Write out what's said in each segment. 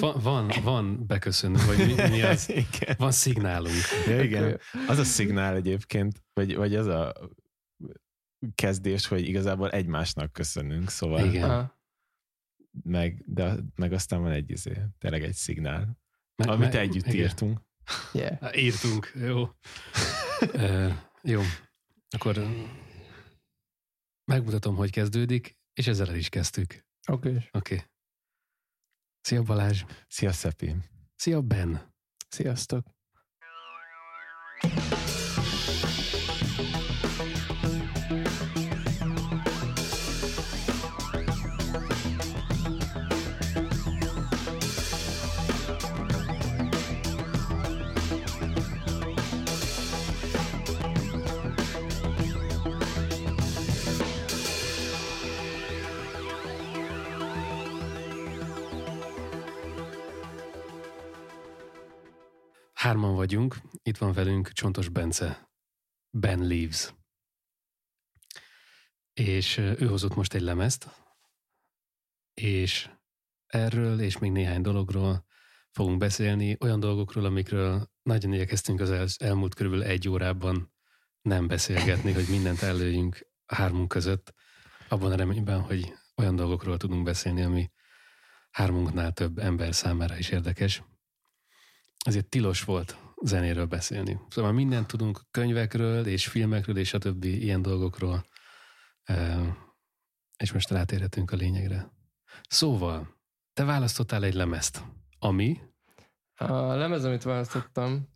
Van, van, van beköszönő, vagy mi, mi az? Igen. Van szignálunk. Ja, igen. Az a szignál egyébként, vagy, vagy az a kezdés, hogy igazából egymásnak köszönünk, szóval Igen. Meg, de, meg aztán van egy izé, tényleg egy szignál, Me- amit me- együtt igen. írtunk. yeah. Há, Írtunk, jó. uh, jó, akkor megmutatom, hogy kezdődik, és ezzel el is kezdtük. Oké. Okay. Oké. Okay. Szia Balázs. Szia, Szepi! Szia Ben. Sziasztok. Vagyunk, itt van velünk Csontos Bence. Ben Leaves. És ő hozott most egy lemezt, és erről és még néhány dologról fogunk beszélni, olyan dolgokról, amikről nagyon igyekeztünk az el, elmúlt körülbelül egy órában nem beszélgetni, hogy mindent előjünk hármunk között, abban a reményben, hogy olyan dolgokról tudunk beszélni, ami hármunknál több ember számára is érdekes. Ezért tilos volt zenéről beszélni. Szóval mindent tudunk könyvekről és filmekről és a többi ilyen dolgokról, Ö, és most rátérhetünk a lényegre. Szóval, te választottál egy lemezt, ami A lemez, amit választottam,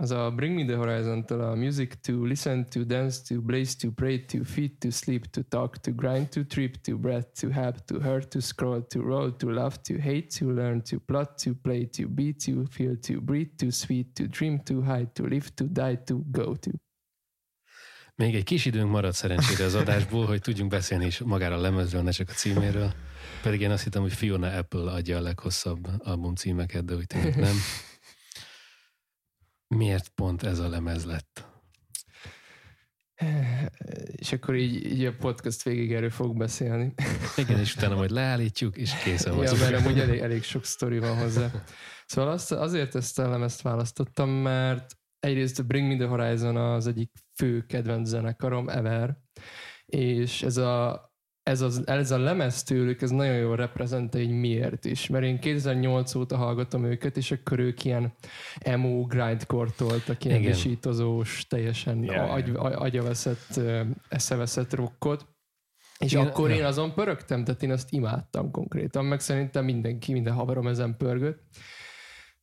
az a Bring Me The Horizon-től a Music to Listen to, Dance to, Blaze to, Pray to, Feed to, Sleep to, Talk to, Grind to, Trip to, Breath to, Help to, Hurt to, Scroll to, Roll to, Love to, Hate to, Learn to, Plot to, Play to, Be to, Feel to, Breathe to, Sweet to, Dream to, Hide to, Live to, Die to, Go to. még egy kis időnk maradt szerencsére az adásból, hogy tudjunk beszélni is magára a lemezről, ne csak a címéről. Pedig én azt hittem, hogy Fiona Apple adja a leghosszabb album címeket, de úgy tűnik nem. Miért pont ez a lemez lett? És akkor így, így a podcast végig erről fog beszélni. Igen, és utána majd leállítjuk, és készen Ja, vagyunk. mert amúgy elég, elég sok sztori van hozzá. Szóval azt, azért ezt a lemezt választottam, mert egyrészt a Bring Me The Horizon az egyik fő kedvenc zenekarom ever, és ez a, ez, az, ez a lemez tőlük, ez nagyon jól reprezentál, hogy miért is. Mert én 2008 óta hallgatom őket, és akkor ők ilyen emo grindcore toltak, ilyen Igen. visítozós, teljesen yeah, agy, agy, agyaveszett, eszeveszett rockot. És Igen, akkor én azon pörögtem, tehát én azt imádtam konkrétan, meg szerintem mindenki, minden haverom ezen pörgött.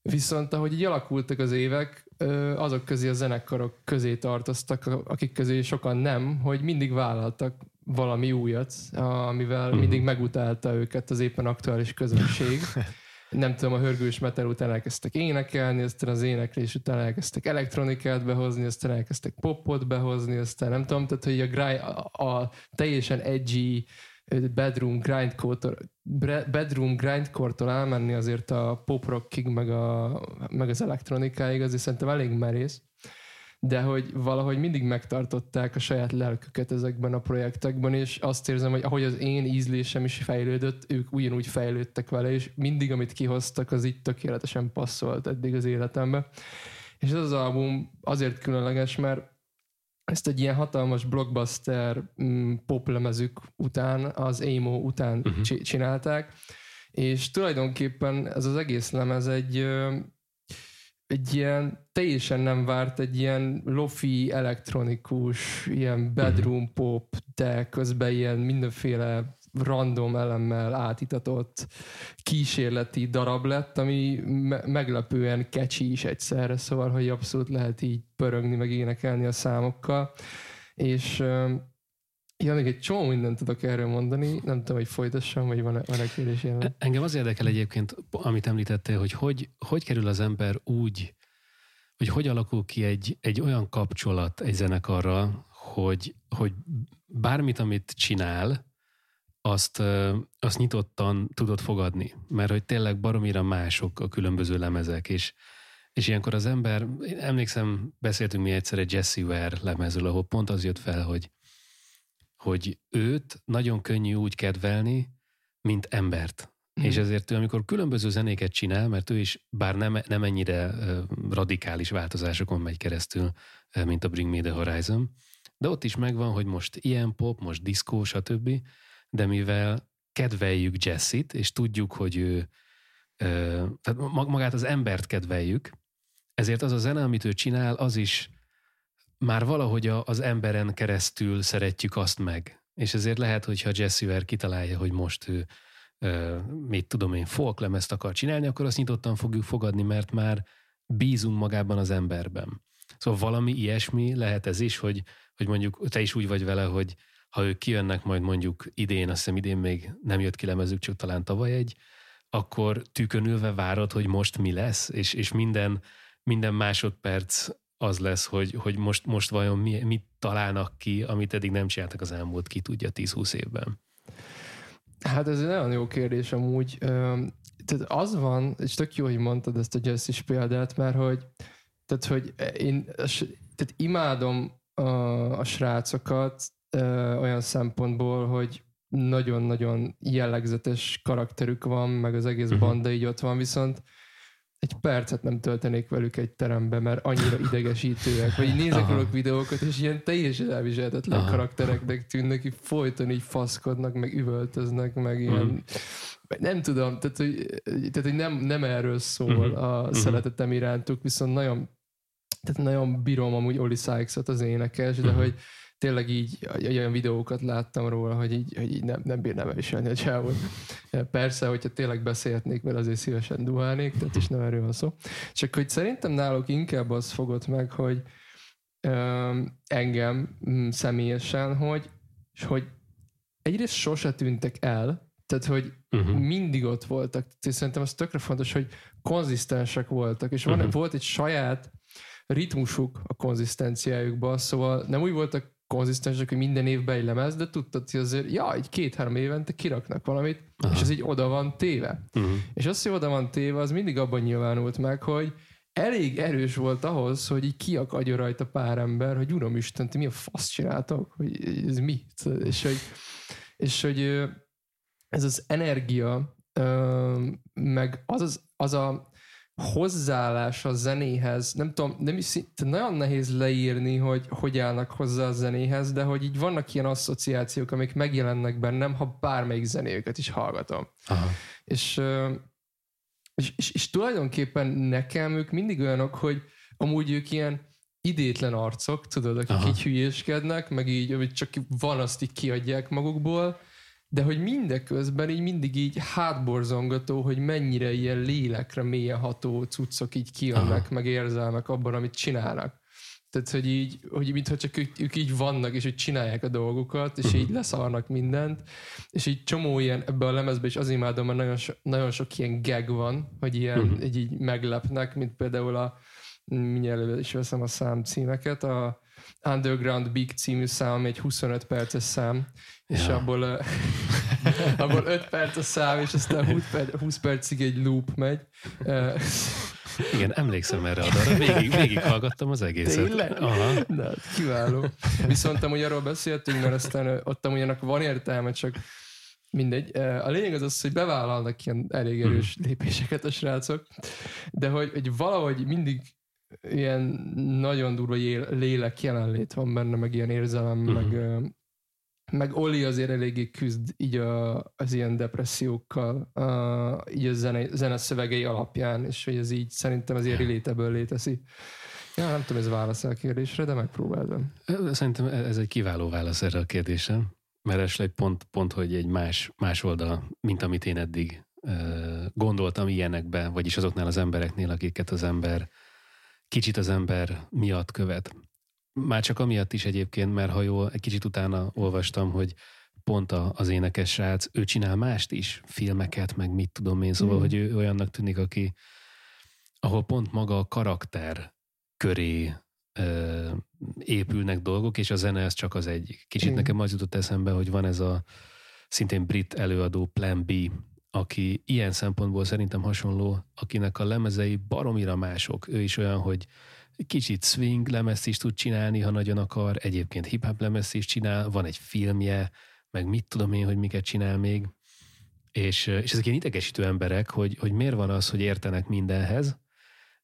Viszont ahogy így alakultak az évek, azok közé a zenekarok közé tartoztak, akik közé sokan nem, hogy mindig vállaltak valami újat, amivel Mhm. mindig megutálta őket az éppen aktuális közönség. Nem tudom, a hörgős metal után elkezdtek énekelni, aztán az éneklés után elkezdtek elektronikát behozni, aztán elkezdtek popot behozni, aztán nem tudom, tehát hogy a, grind, a, a teljesen edgy bedroom grindcore bedroom grindcore-tól elmenni azért a pop rockig, meg, a, meg az elektronikáig, azért szerintem elég merész de hogy valahogy mindig megtartották a saját lelküket ezekben a projektekben, és azt érzem, hogy ahogy az én ízlésem is fejlődött, ők ugyanúgy fejlődtek vele, és mindig, amit kihoztak, az így tökéletesen passzolt eddig az életembe. És ez az album azért különleges, mert ezt egy ilyen hatalmas blockbuster mm, poplemezük után, az emo után uh-huh. csinálták, és tulajdonképpen ez az egész lemez egy egy ilyen teljesen nem várt, egy ilyen lofi, elektronikus, ilyen bedroom pop, de közben ilyen mindenféle random elemmel átitatott kísérleti darab lett, ami me- meglepően catchy is egyszerre, szóval, hogy abszolút lehet így pörögni, meg énekelni a számokkal. És még egy csomó mindent tudok erről mondani, nem tudom, hogy folytassam, vagy van-e, van-e kérdés jelenleg. Engem az érdekel egyébként, amit említettél, hogy hogy, hogy kerül az ember úgy, hogy hogy alakul ki egy, egy olyan kapcsolat egy zenekarral, hogy, hogy bármit, amit csinál, azt, azt nyitottan tudod fogadni. Mert hogy tényleg baromira mások a különböző lemezek, és, és ilyenkor az ember, emlékszem, beszéltünk mi egyszer egy Jesse Ware lemezről, ahol pont az jött fel, hogy, hogy őt nagyon könnyű úgy kedvelni, mint embert. Mhm. És ezért ő, amikor különböző zenéket csinál, mert ő is, bár nem, nem ennyire radikális változásokon megy keresztül, mint a Bring Me The Horizon, de ott is megvan, hogy most ilyen pop, most diszkó, stb., de mivel kedveljük Jessit, és tudjuk, hogy ő, tehát ma- magát az embert kedveljük, ezért az a zene, amit ő csinál, az is már valahogy a, az emberen keresztül szeretjük azt meg. És ezért lehet, hogyha Jesse Ware kitalálja, hogy most ő ö, mit tudom én, folk lemezt akar csinálni, akkor azt nyitottan fogjuk fogadni, mert már bízunk magában az emberben. Szóval valami ilyesmi lehet ez is, hogy, hogy mondjuk te is úgy vagy vele, hogy ha ők kijönnek majd mondjuk idén, azt hiszem idén még nem jött ki lemezük, csak talán tavaly egy, akkor tükönülve várod, hogy most mi lesz, és, és minden, minden másodperc az lesz, hogy, hogy most, most vajon mi, mit találnak ki, amit eddig nem csináltak az elmúlt, ki tudja, 10-20 évben. Hát ez egy nagyon jó kérdés amúgy. Tehát az van, és tök jó, hogy mondtad ezt a Jesse példát, mert hogy, tehát, hogy én tehát imádom a, a srácokat olyan szempontból, hogy nagyon-nagyon jellegzetes karakterük van, meg az egész Mhm. banda így ott van, viszont egy percet nem töltenék velük egy terembe, mert annyira idegesítőek. Vagy így nézek Aha. róluk videókat, és ilyen teljesen elviselhetetlen Aha. karaktereknek tűnnek, így folyton így faszkodnak, meg üvöltöznek, meg ilyen... Mhm. Nem tudom, tehát hogy, tehát, hogy nem, nem erről szól Mhm. a szeretetem irántuk, viszont nagyon tehát nagyon bírom amúgy Oli Sykes-ot az énekes, de Mhm. hogy tényleg így olyan videókat láttam róla, hogy így, hogy így nem, nem bírnám elviselni a csávot. Persze, hogyha tényleg beszélhetnék vele, azért szívesen duálnék, tehát is nem erről van szó. Csak hogy szerintem náluk inkább az fogott meg, hogy öm, engem mm, személyesen, hogy, hogy egyrészt sose tűntek el, tehát hogy Uh-huh. mindig ott voltak. Tehát szerintem az tökre fontos, hogy konzisztensek voltak, és van, Mhm. volt egy saját ritmusuk a konzisztenciájukban, szóval nem úgy voltak konzisztensek, hogy minden évben egy lemez, de tudtad, hogy azért, ja, egy két-három évente kiraknak valamit, Aha. és ez így oda van téve. Uh-huh. És az, hogy oda van téve, az mindig abban nyilvánult meg, hogy elég erős volt ahhoz, hogy így kiakadjon rajta pár ember, hogy uram Isten, ti mi a fasz csináltok? Hogy ez mi? És hogy, és hogy ez az energia, meg az, az, az a hozzáállás a zenéhez, nem tudom, nem is, nagyon nehéz leírni, hogy hogy állnak hozzá a zenéhez, de hogy így vannak ilyen asszociációk, amik megjelennek bennem, ha bármelyik zenéjüket is hallgatom. Aha. És, és, és, és tulajdonképpen nekem ők mindig olyanok, hogy amúgy ők ilyen idétlen arcok, tudod, akik Aha. így hülyéskednek, meg így, hogy csak van, azt így kiadják magukból, de hogy mindeközben így mindig így hátborzongató, hogy mennyire ilyen lélekre mélyen ható cuccok így kijönnek, Aha. meg érzelmek abban, amit csinálnak. Tehát, hogy így, hogy mintha csak ők, ők így vannak, és hogy csinálják a dolgukat, és így leszarnak mindent, és így csomó ilyen, ebbe a lemezbe is az imádom, mert nagyon, so, nagyon sok ilyen gag van, hogy ilyen, Mhm. így, így meglepnek, mint például a mindjárt is veszem a számcímeket, a Underground Big című szám egy 25 perces szám, és Ja. abból, ö, abból 5 perc a szám, és aztán 20, perc, 20 percig egy loop megy. Ö, Igen, emlékszem erre a dalra. Végig, végig hallgattam az egészet. Tényleg? Aha. Na, hát kiváló. Viszont amúgy arról beszéltünk, mert aztán ott amúgy annak van értelme, csak mindegy. A lényeg az az, hogy bevállalnak ilyen elég erős lépéseket a srácok, de hogy, hogy valahogy mindig ilyen nagyon durva lélek jelenlét van benne, meg ilyen érzelem, Mhm. meg, meg Oli azért eléggé küzd így a, az ilyen depressziókkal, a, így a zene, zene szövegei alapján, és hogy ez így szerintem az ilyen relatable léteszi. Ja, nem tudom, ez válasz a kérdésre, de megpróbáltam. Szerintem ez egy kiváló válasz erre a kérdésre, mert esetleg pont, pont, hogy egy más, más oldal, mint amit én eddig gondoltam ilyenekbe, vagyis azoknál az embereknél, akiket az ember, kicsit az ember miatt követ. Már csak amiatt is egyébként, mert ha jól, egy kicsit utána olvastam, hogy pont a, az énekes srác, ő csinál mást is, filmeket, meg mit tudom én, szóval, Mm. hogy ő olyannak tűnik, aki, ahol pont maga a karakter köré ö, épülnek dolgok, és a zene ez csak az egyik. Kicsit Igen. nekem az jutott eszembe, hogy van ez a szintén brit előadó Plan B, aki ilyen szempontból szerintem hasonló, akinek a lemezei baromira mások. Ő is olyan, hogy kicsit swing lemezt is tud csinálni, ha nagyon akar, egyébként hip-hop lemezt is csinál, van egy filmje, meg mit tudom én, hogy miket csinál még, És, és ezek ilyen idegesítő emberek, hogy, hogy miért van az, hogy értenek mindenhez,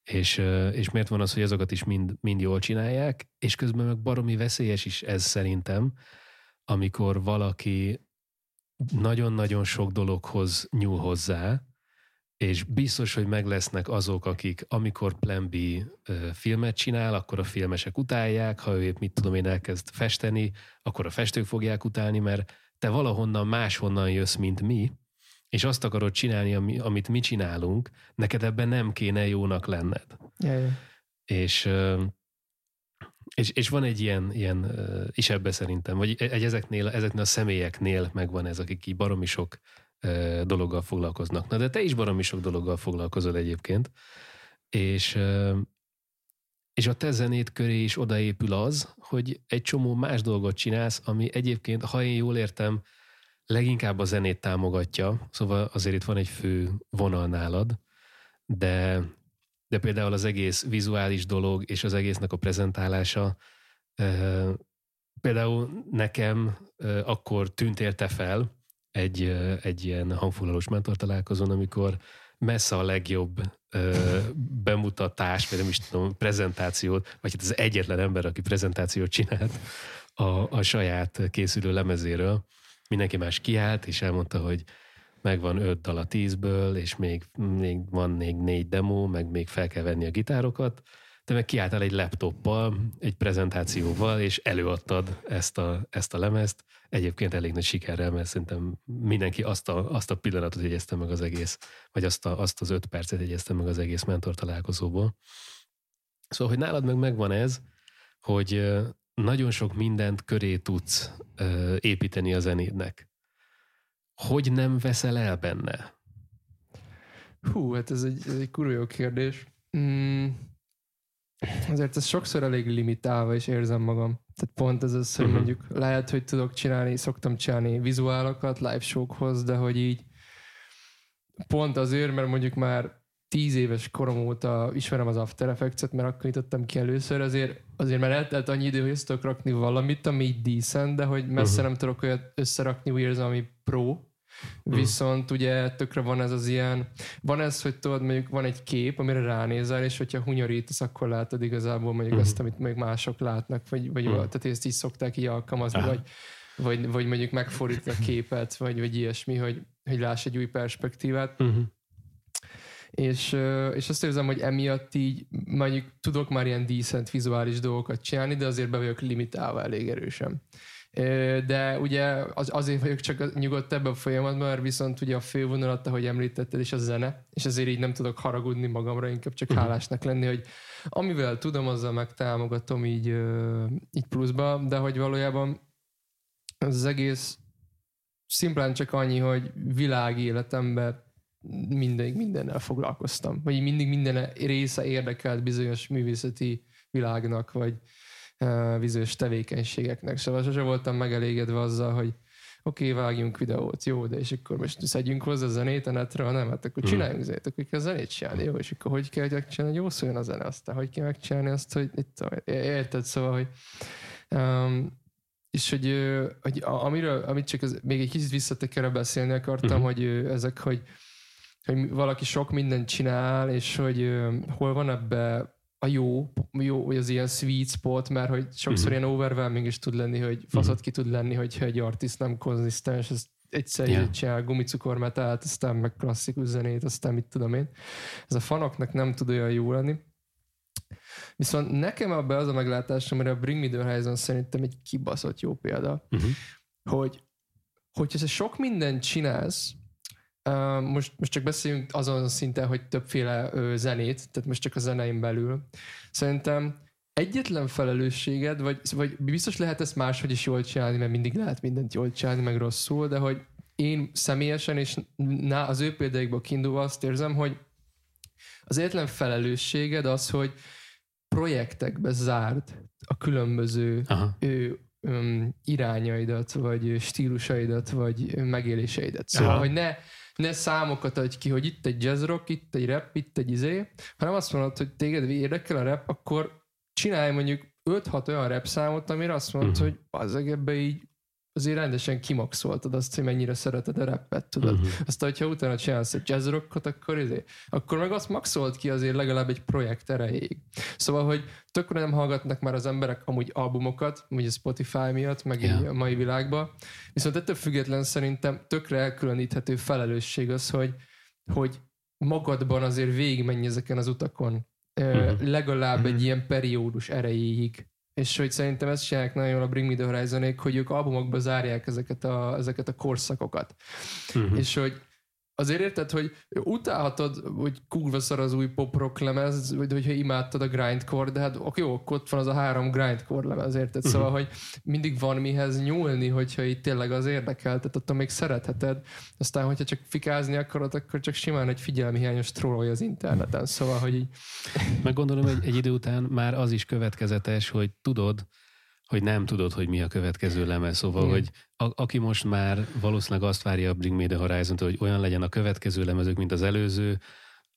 és, és miért van az, hogy azokat is mind, mind jól csinálják, és közben meg baromi veszélyes is ez szerintem, amikor valaki nagyon-nagyon sok dologhoz nyúl hozzá, és biztos, hogy meg lesznek azok, akik amikor Plan B filmet csinál, akkor a filmesek utálják, ha ő épp mit tudom én elkezd festeni, akkor a festők fogják utálni, mert te valahonnan máshonnan jössz, mint mi, és azt akarod csinálni, amit mi csinálunk, neked ebben nem kéne jónak lenned. Yeah, És, és, és van egy ilyen, ilyen is ebbe szerintem, vagy egy ezeknél, ezeknél a személyeknél megvan ez, akik így baromi sok dologgal foglalkoznak. Na de te is baromi sok dologgal foglalkozol egyébként, és, és a te zenét köré is odaépül az, hogy egy csomó más dolgot csinálsz, ami egyébként, ha én jól értem, leginkább a zenét támogatja, szóval azért itt van egy fő vonal nálad, de, de például az egész vizuális dolog és az egésznek a prezentálása, például nekem akkor tűntél te fel egy, egy ilyen hangfoglalós mentor találkozón, amikor messze a legjobb bemutatás, vagy nem is tudom, prezentációt, vagy hát az egyetlen ember, aki prezentációt csinált a, a saját készülő lemezéről, mindenki más kiállt, és elmondta, hogy megvan öt dal a tízből, és még, még van még négy demo, meg még fel kell venni a gitárokat, te meg kiálltál egy laptoppal, egy prezentációval, és előadtad ezt a, ezt a lemezt. Egyébként elég nagy sikerrel, mert szerintem mindenki azt a, azt a pillanatot jegyezte meg az egész, vagy azt, a, azt az öt percet jegyezte meg az egész mentor találkozóból. Szóval, hogy nálad meg megvan ez, hogy nagyon sok mindent köré tudsz építeni a zenédnek. Hogy nem veszel el benne? Hú, hát ez egy, ez egy kurva jó kérdés. Mm, azért ez sokszor elég limitálva, és érzem magam. Tehát pont ez az, hogy uh-huh. mondjuk lehet, hogy tudok csinálni, szoktam csinálni vizuálokat live showkhoz, de hogy így pont azért, mert mondjuk már tíz éves korom óta ismerem az After Effects-et, mert akkor nyitottam ki először, azért, azért mert eltelt annyi idő, hogy össze tudok rakni valamit, ami így decent, de hogy messze uh-huh. nem tudok olyat összerakni Weird, ami pro. Viszont ugye tökre van ez az ilyen, van ez, hogy tudod, mondjuk van egy kép, amire ránézel, és hogyha hunyorítasz, akkor látod igazából mondjuk uh-huh. azt, amit még mások látnak, vagy, vagy uh-huh. tehát ezt így szokták így alkalmazni, uh-huh. vagy, vagy, vagy mondjuk megfordítani a képet, vagy, vagy ilyesmi, hogy, hogy láss egy új perspektívát. Uh-huh és, és azt érzem, hogy emiatt így mondjuk tudok már ilyen decent vizuális dolgokat csinálni, de azért be vagyok limitálva elég erősen. De ugye az, azért vagyok csak nyugodt ebben a folyamatban, mert viszont ugye a fővonalat, ahogy említetted, is a zene, és azért így nem tudok haragudni magamra, inkább csak uh-huh. hálásnak lenni, hogy amivel tudom, azzal megtámogatom így, így pluszba, de hogy valójában az egész szimplán csak annyi, hogy világéletemben mindig mindennel foglalkoztam. Vagy mindig minden része érdekelt bizonyos művészeti világnak, vagy bizonyos tevékenységeknek. Szóval sose voltam megelégedve azzal, hogy oké, okay, vágjunk videót, jó, de és akkor most szedjünk hozzá zenét a netre, nem, hát akkor hmm. csináljunk zenét, akkor kell zenét csinálni, jó, és akkor hogy kell megcsinálni, jó szóljon a zene, aztán hogy kell megcsinálni azt, hogy itt, érted, szóval, hogy um, és hogy, hogy amiről, amit csak az, még egy kicsit visszatekerre beszélni akartam, uh-huh. hogy ezek, hogy hogy valaki sok mindent csinál, és hogy hol van ebbe a jó, jó, vagy az ilyen sweet spot, mert hogy sokszor uh-huh. ilyen overwhelming is tud lenni, hogy faszat uh-huh. ki tud lenni, hogyha egy artist nem konzisztens, ez egyszer yeah. csinál gumicukormetált, aztán meg klasszikus zenét, aztán mit tudom én. Ez a fanoknak nem tud olyan jó lenni. Viszont nekem abban az a meglátásom, amire a Bring Me The Horizon szerintem egy kibaszott jó példa, uh-huh. hogy hogyha sok mindent csinálsz, most, most csak beszéljünk azon a szinten, hogy többféle zenét, tehát most csak a zeneim belül. Szerintem egyetlen felelősséged, vagy, vagy biztos lehet ezt máshogy is jól csinálni, mert mindig lehet mindent jól csinálni, meg rosszul, de hogy én személyesen, és ná, az ő példáikból kiindulva azt érzem, hogy az egyetlen felelősséged az, hogy projektekbe zárd a különböző ő, um, irányaidat, vagy stílusaidat, vagy megéléseidet. Szóval, Aha. hogy ne ne számokat adj ki, hogy itt egy jazz rock, itt egy rap, itt egy izé, hanem azt mondod, hogy téged érdekel a rap, akkor csinálj mondjuk 5-6 olyan rap számot, amire azt mondod, uh-huh. hogy az ebbe így azért rendesen kimaxoltad azt, hogy mennyire szereted a rappet, tudod. Mhm. Aztán, hogyha utána csinálsz egy jazz rockot, akkor, izé, akkor meg azt maxolt ki azért legalább egy projekt erejéig. Szóval, hogy tökre nem hallgatnak már az emberek amúgy albumokat, ugye Spotify miatt, meg így a mai világban. Viszont ettől független szerintem tökre elkülöníthető felelősség az, hogy, hogy magadban azért végigmenj ezeken az utakon. Mhm. legalább Mhm. egy ilyen periódus erejéig. És hogy szerintem ezt csinálják nagyon jól a Bring Me The horizon hogy ők albumokba zárják ezeket a, ezeket a korszakokat. Mhm. És hogy azért érted, hogy utálhatod, hogy kurva szar az új pop rock lemez, vagy hogyha imádtad a grindcore, de hát oké, jó, ott van az a három grindcore lemez, érted? Mhm. Szóval, hogy mindig van mihez nyúlni, hogyha itt tényleg az érdekel, tehát attól még szeretheted. Aztán, hogyha csak fikázni akarod, akkor csak simán egy figyelmihiányos trollolj az interneten. Szóval, hogy így Meg gondolom, egy, egy idő után már az is következetes, hogy tudod, hogy nem tudod, hogy mi a következő lemez. Szóval, Igen. hogy a, aki most már valószínűleg azt várja a Bring Me The horizon hogy olyan legyen a következő lemezük, mint az előző,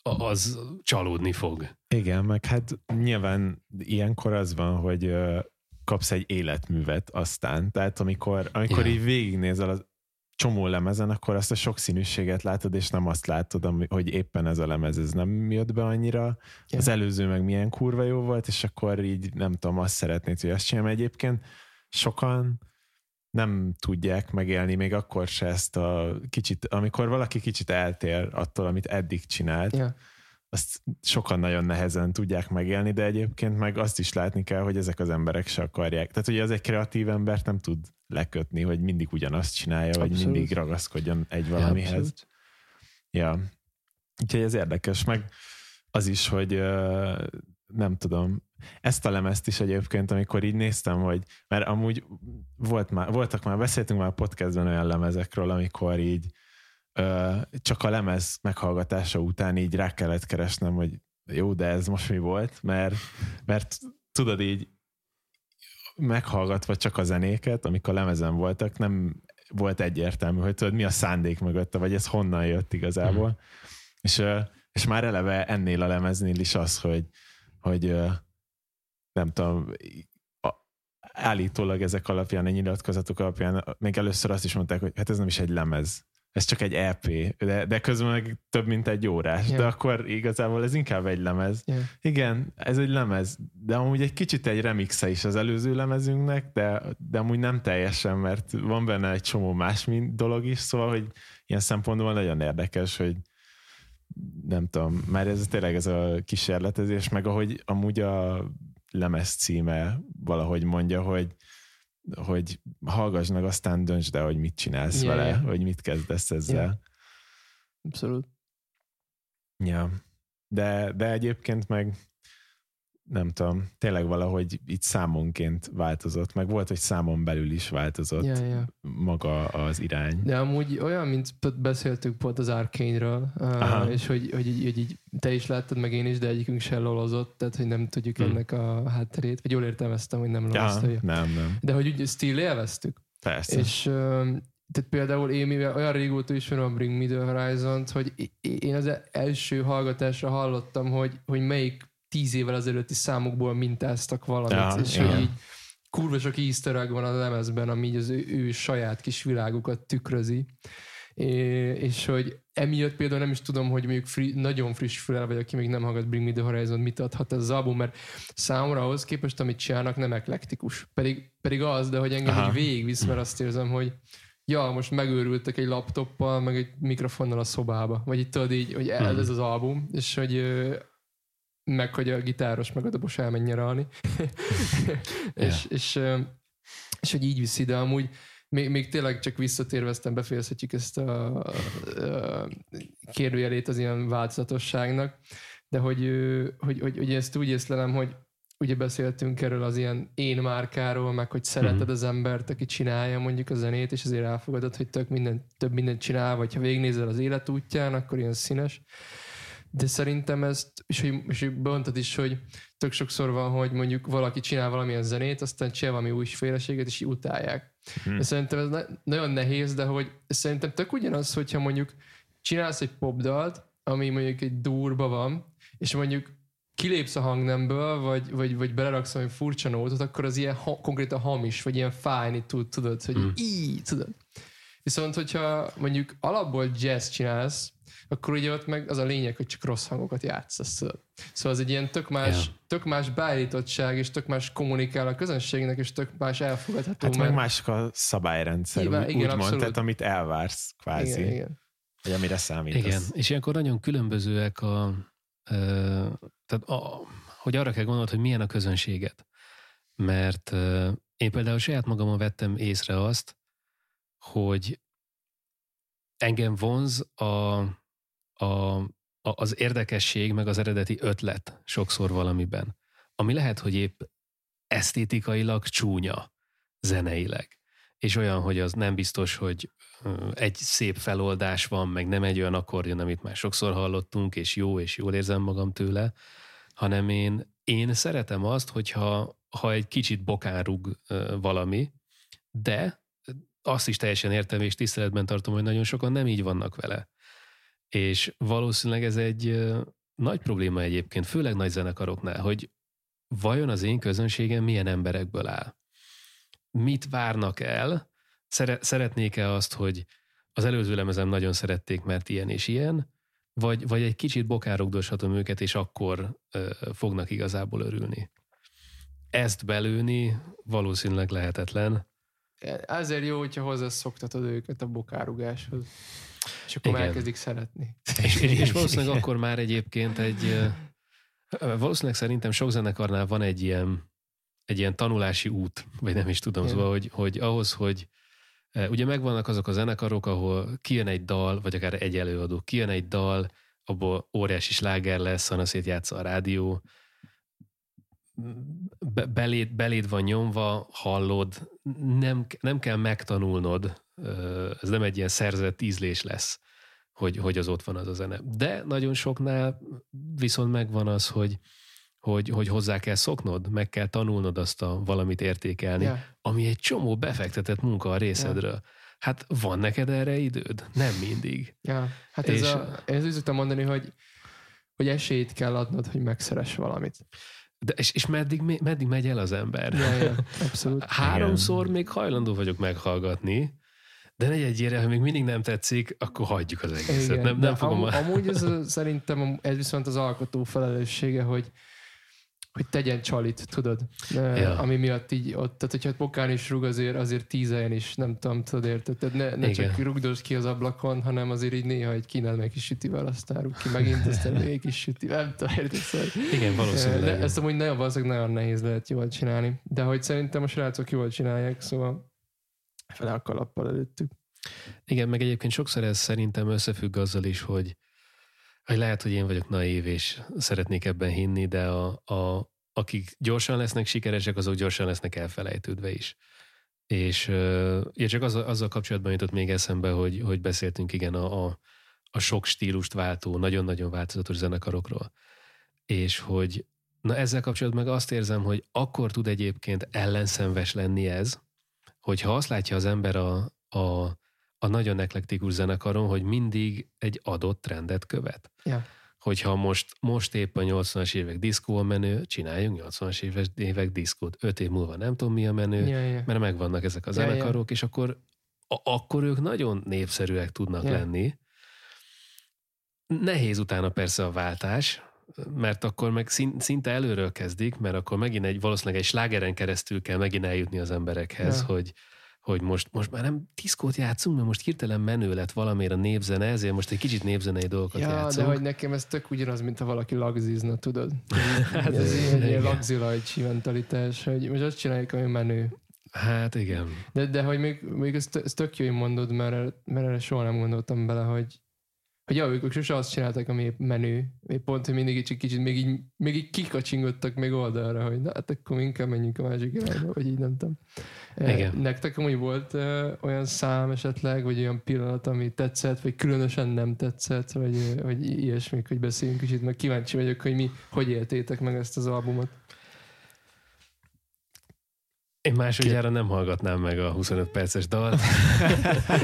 az csalódni fog. Igen, meg hát nyilván ilyenkor az van, hogy kapsz egy életművet aztán. Tehát amikor, amikor Ja. így végignézel az csomó lemezen, akkor azt a sokszínűséget látod, és nem azt látod, ami, hogy éppen ez a lemez ez nem jött be annyira. Ja. Az előző meg milyen kurva jó volt, és akkor így nem tudom, azt szeretnéd, hogy azt csinálom. Egyébként sokan nem tudják megélni még akkor se ezt a kicsit, amikor valaki kicsit eltér attól, amit eddig csinált, ja, azt sokan nagyon nehezen tudják megélni, de egyébként meg azt is látni kell, hogy ezek az emberek se akarják. Tehát ugye az egy kreatív embert nem tud lekötni, hogy mindig ugyanazt csinálja, vagy Abszolút. mindig ragaszkodjon egy valamihez. abszolút. Ja. Úgyhogy ez érdekes, meg az is, hogy nem tudom, ezt a lemezt is egyébként, amikor így néztem, hogy, mert amúgy volt már, voltak már, beszéltünk már a podcastben olyan lemezekről, amikor így ö, csak a lemez meghallgatása után így rá kellett keresnem, hogy jó, de ez most mi volt, mert, mert tudod így meghallgatva csak a zenéket, amik a lemezen voltak, nem volt egyértelmű, hogy tudod, mi a szándék mögötte, vagy ez honnan jött igazából. Mm. És, és már eleve ennél a lemeznél is az, hogy, hogy nem tudom, állítólag ezek alapján, a nyilatkozatok alapján még először azt is mondták, hogy hát ez nem is egy lemez, ez csak egy EP, de, de közben meg több mint egy órás, Ja. de akkor igazából ez inkább egy lemez. Ja. Igen, ez egy lemez, de amúgy egy kicsit egy remixe is az előző lemezünknek, de, de amúgy nem teljesen, mert van benne egy csomó más dolog is, szóval, hogy ilyen szempontból nagyon érdekes, hogy nem tudom, már ez tényleg ez a kísérletezés, meg ahogy amúgy a lemez címe valahogy mondja, hogy hogy hallgass meg, aztán döntsd el, hogy mit csinálsz Ja, vele, hogy mit kezdesz ezzel. Abszolút. Ja. De, de egyébként meg nem tudom, tényleg valahogy itt számonként változott, meg volt, hogy számon belül is változott Ja, ja. maga az irány. De amúgy olyan, mint beszéltünk pont az Aha. uh, és hogy, hogy, így, hogy így te is láttad, meg én is, de egyikünk se lolozott, tehát hogy nem tudjuk Hmm. ennek a hátterét, vagy jól értelmeztem, hogy nem Ja, lolozta. nem, nem. De hogy úgy still élveztük. Persze. És tehát például én mivel olyan régóta ismerem a Bring Me The Horizon-t, hogy én az első hallgatásra hallottam, hogy, hogy melyik tíz évvel ezelőtti számokból mintáztak valamit, Ja, és igen. hogy így kurva sok easter egg van a lemezben, ami így az ő, ő saját kis világukat tükrözi. É, és hogy emiatt például nem is tudom, hogy mondjuk fri, nagyon friss fülel, vagy aki még nem hallgat Bring Me The Horizon, mit adhat ez az album, mert számomra ahhoz képest, amit csinálnak, nem eklektikus. Pedig, pedig az, de hogy engem Aha. így végigvisz, mert azt érzem, hogy ja, most megőrültek egy laptoppal, meg egy mikrofonnal a szobába. Vagy itt tudod így, hogy ez, ez az album, és hogy meg hogy a gitáros meg a dobos elmenj nyaralni. és, és, ö, és hogy így viszi, de amúgy még, még tényleg csak visszatérve, aztán befejezhetjük ezt a, a kérdőjelét az ilyen változatosságnak, de hogy, hogy, hogy, hogy ezt úgy észlelem, hogy ugye beszéltünk erről az ilyen én márkáról, meg hogy szereted Mhm. az embert, aki csinálja mondjuk a zenét, és azért elfogadod, hogy tök minden, több mindent csinál, vagy ha végignézel az életútján, akkor ilyen színes. De szerintem ezt, és hogy, és hogy bontad is, hogy tök sokszor van, hogy mondjuk valaki csinál valamilyen zenét, aztán csinál valami újféleséget, és utálják. Hm. De szerintem ez na- nagyon nehéz, de hogy szerintem tök ugyanaz, hogyha mondjuk csinálsz egy popdalt, ami mondjuk egy durba van, és mondjuk kilépsz a hangnemből, vagy, vagy, vagy beleraksz valami furcsa nótot, akkor az ilyen ha, konkrétan hamis, vagy ilyen fájni tud, tudod, hogy Mm. mm. így, tudod. Viszont, hogyha mondjuk alapból jazz csinálsz, akkor ugye ott meg az a lényeg, hogy csak rossz hangokat játszasz. Szóval az egy ilyen tök más, Ja. tök más beállítottság, és tök más kommunikál a közönségnek, és tök más elfogadható. Hát meg mert- mások a szabályrendszer, Igen, úgy, igen, úgy abszolút. mondtad, amit elvársz kvázi, igen, igen. vagy amire számítasz. Igen, és ilyenkor nagyon különbözőek a, ö, tehát a, hogy arra kell gondolnod, hogy milyen a közönséget. Mert ö, én például saját magamon vettem észre azt, hogy engem vonz a, a, a, az érdekesség, meg az eredeti ötlet sokszor valamiben. Ami lehet, hogy épp esztétikailag csúnya zeneileg. És olyan, hogy az nem biztos, hogy egy szép feloldás van, meg nem egy olyan akkordion, amit már sokszor hallottunk, és jó, és jól érzem magam tőle, hanem én, én szeretem azt, hogyha ha egy kicsit bokán rúg valami, de azt is teljesen értem, és tiszteletben tartom, hogy nagyon sokan nem így vannak vele. És valószínűleg ez egy nagy probléma egyébként, főleg nagy zenekaroknál, hogy vajon az én közönségem milyen emberekből áll? Mit várnak el? Szere- szeretnék-e azt, hogy az előző lemezem nagyon szerették, mert ilyen és ilyen, vagy, vagy egy kicsit bokárogdoshatom őket, és akkor ö, fognak igazából örülni. Ezt belőni valószínűleg lehetetlen. Ezért jó, hogyha hozzászoktatod őket a bokárugáshoz. És akkor Igen. elkezdik szeretni. És, és, valószínűleg akkor már egyébként egy, valószínűleg szerintem sok zenekarnál van egy ilyen, egy ilyen tanulási út, vagy nem is tudom, Igen. szóval, hogy, hogy ahhoz, hogy ugye megvannak azok a zenekarok, ahol kijön egy dal, vagy akár egy előadó, kijön egy dal, abból óriási sláger lesz, szanaszét játsza a rádió, be, beléd, beléd van nyomva, hallod, nem, nem kell megtanulnod, ez nem egy ilyen szerzett ízlés lesz, hogy, hogy az ott van az a zene. De nagyon soknál viszont megvan az, hogy, hogy, hogy hozzá kell szoknod, meg kell tanulnod azt a valamit értékelni, Ja. ami egy csomó befektetett munka a részedről. Hát van neked erre időd? Nem mindig. Ja, hát ez És- a, ezt úgy szoktam mondani, hogy, hogy esélyt kell adnod, hogy megszeress valamit. De, és, és meddig, meddig megy el az ember? Ja, ja, abszolút. Háromszor még hajlandó vagyok meghallgatni, de negyedjére, ha még mindig nem tetszik, akkor hagyjuk az egészet. Igen, Nem, nem fogom... am, a... amúgy ez a, szerintem ez viszont az alkotó felelőssége, hogy hogy tegyen csalit, tudod? Ja. Ami miatt így ott, tehát hogyha Pokán is rúg, azért, azért tíz helyen is, nem tudom, tudod, érted? Tehát ne, ne Igen. csak rugdos ki az ablakon, hanem azért így néha egy kínál meg kis sütivel, aztán rúg ki megint, aztán még egy kis sütivel, nem tudom, érted? Szóval, Igen, valószínűleg. de ezt amúgy nagyon, valószínűleg nagyon nehéz lehet jól csinálni. De hogy szerintem a srácok jól csinálják, szóval fele a kalappal előttük. Igen, meg egyébként sokszor ez szerintem összefügg azzal is, hogy, hogy lehet, hogy én vagyok naív, és szeretnék ebben hinni, de a, a, akik gyorsan lesznek sikeresek, azok gyorsan lesznek elfelejtődve is. És ja, csak azzal, azzal kapcsolatban jutott még eszembe, hogy, hogy beszéltünk igen a, a, a sok stílust váltó, nagyon-nagyon változatos zenekarokról. És hogy na ezzel kapcsolatban meg azt érzem, hogy akkor tud egyébként ellenszenves lenni ez, hogyha azt látja az ember a, a, a nagyon eklektikus zenekaron, hogy mindig egy adott trendet követ. Ja. Hogyha most, most épp a 80-as évek diszkó a menő, csináljunk 80-as évek, évek diszkót. Öt év múlva nem tudom mi a menő, Ja, ja. mert megvannak ezek a Ja, ja. zenekarok, és akkor, a, akkor ők nagyon népszerűek tudnak Ja. lenni. Nehéz utána persze a váltás, mert akkor meg szinte előről kezdik, mert akkor megint egy valószínűleg egy slágeren keresztül kell megint eljutni az emberekhez, Ja. hogy, hogy most, most már nem diszkót játszunk, mert most hirtelen menő lett valamiért a népzene, ezért most egy kicsit népzenei dolgokat Ja, játszunk. de hogy nekem ez tök ugyanaz, mint ha valaki lagzizna, tudod? Hát ez ilyen, ilyen lagzilajcsi mentalitás, hogy most azt csináljuk, ami menő. Hát igen. De, de hogy még, még ez, ez tök jó, hogy mondod, mert, mert erre soha nem gondoltam bele, hogy hogy ja, ők, sose azt csináltak, ami épp menő. Épp pont, hogy mindig egy kicsit még így, még így kikacsingottak még oldalra, hogy na, hát akkor inkább menjünk a másik irányba, vagy így nem tudom. Eh, Igen. Nektek amúgy volt uh, olyan szám esetleg, vagy olyan pillanat, ami tetszett, vagy különösen nem tetszett, vagy, eh, vagy ilyesmik, hogy beszéljünk kicsit, meg kíváncsi vagyok, hogy mi, hogy éltétek meg ezt az albumot. Én másodjára nem hallgatnám meg a 25 perces dalt.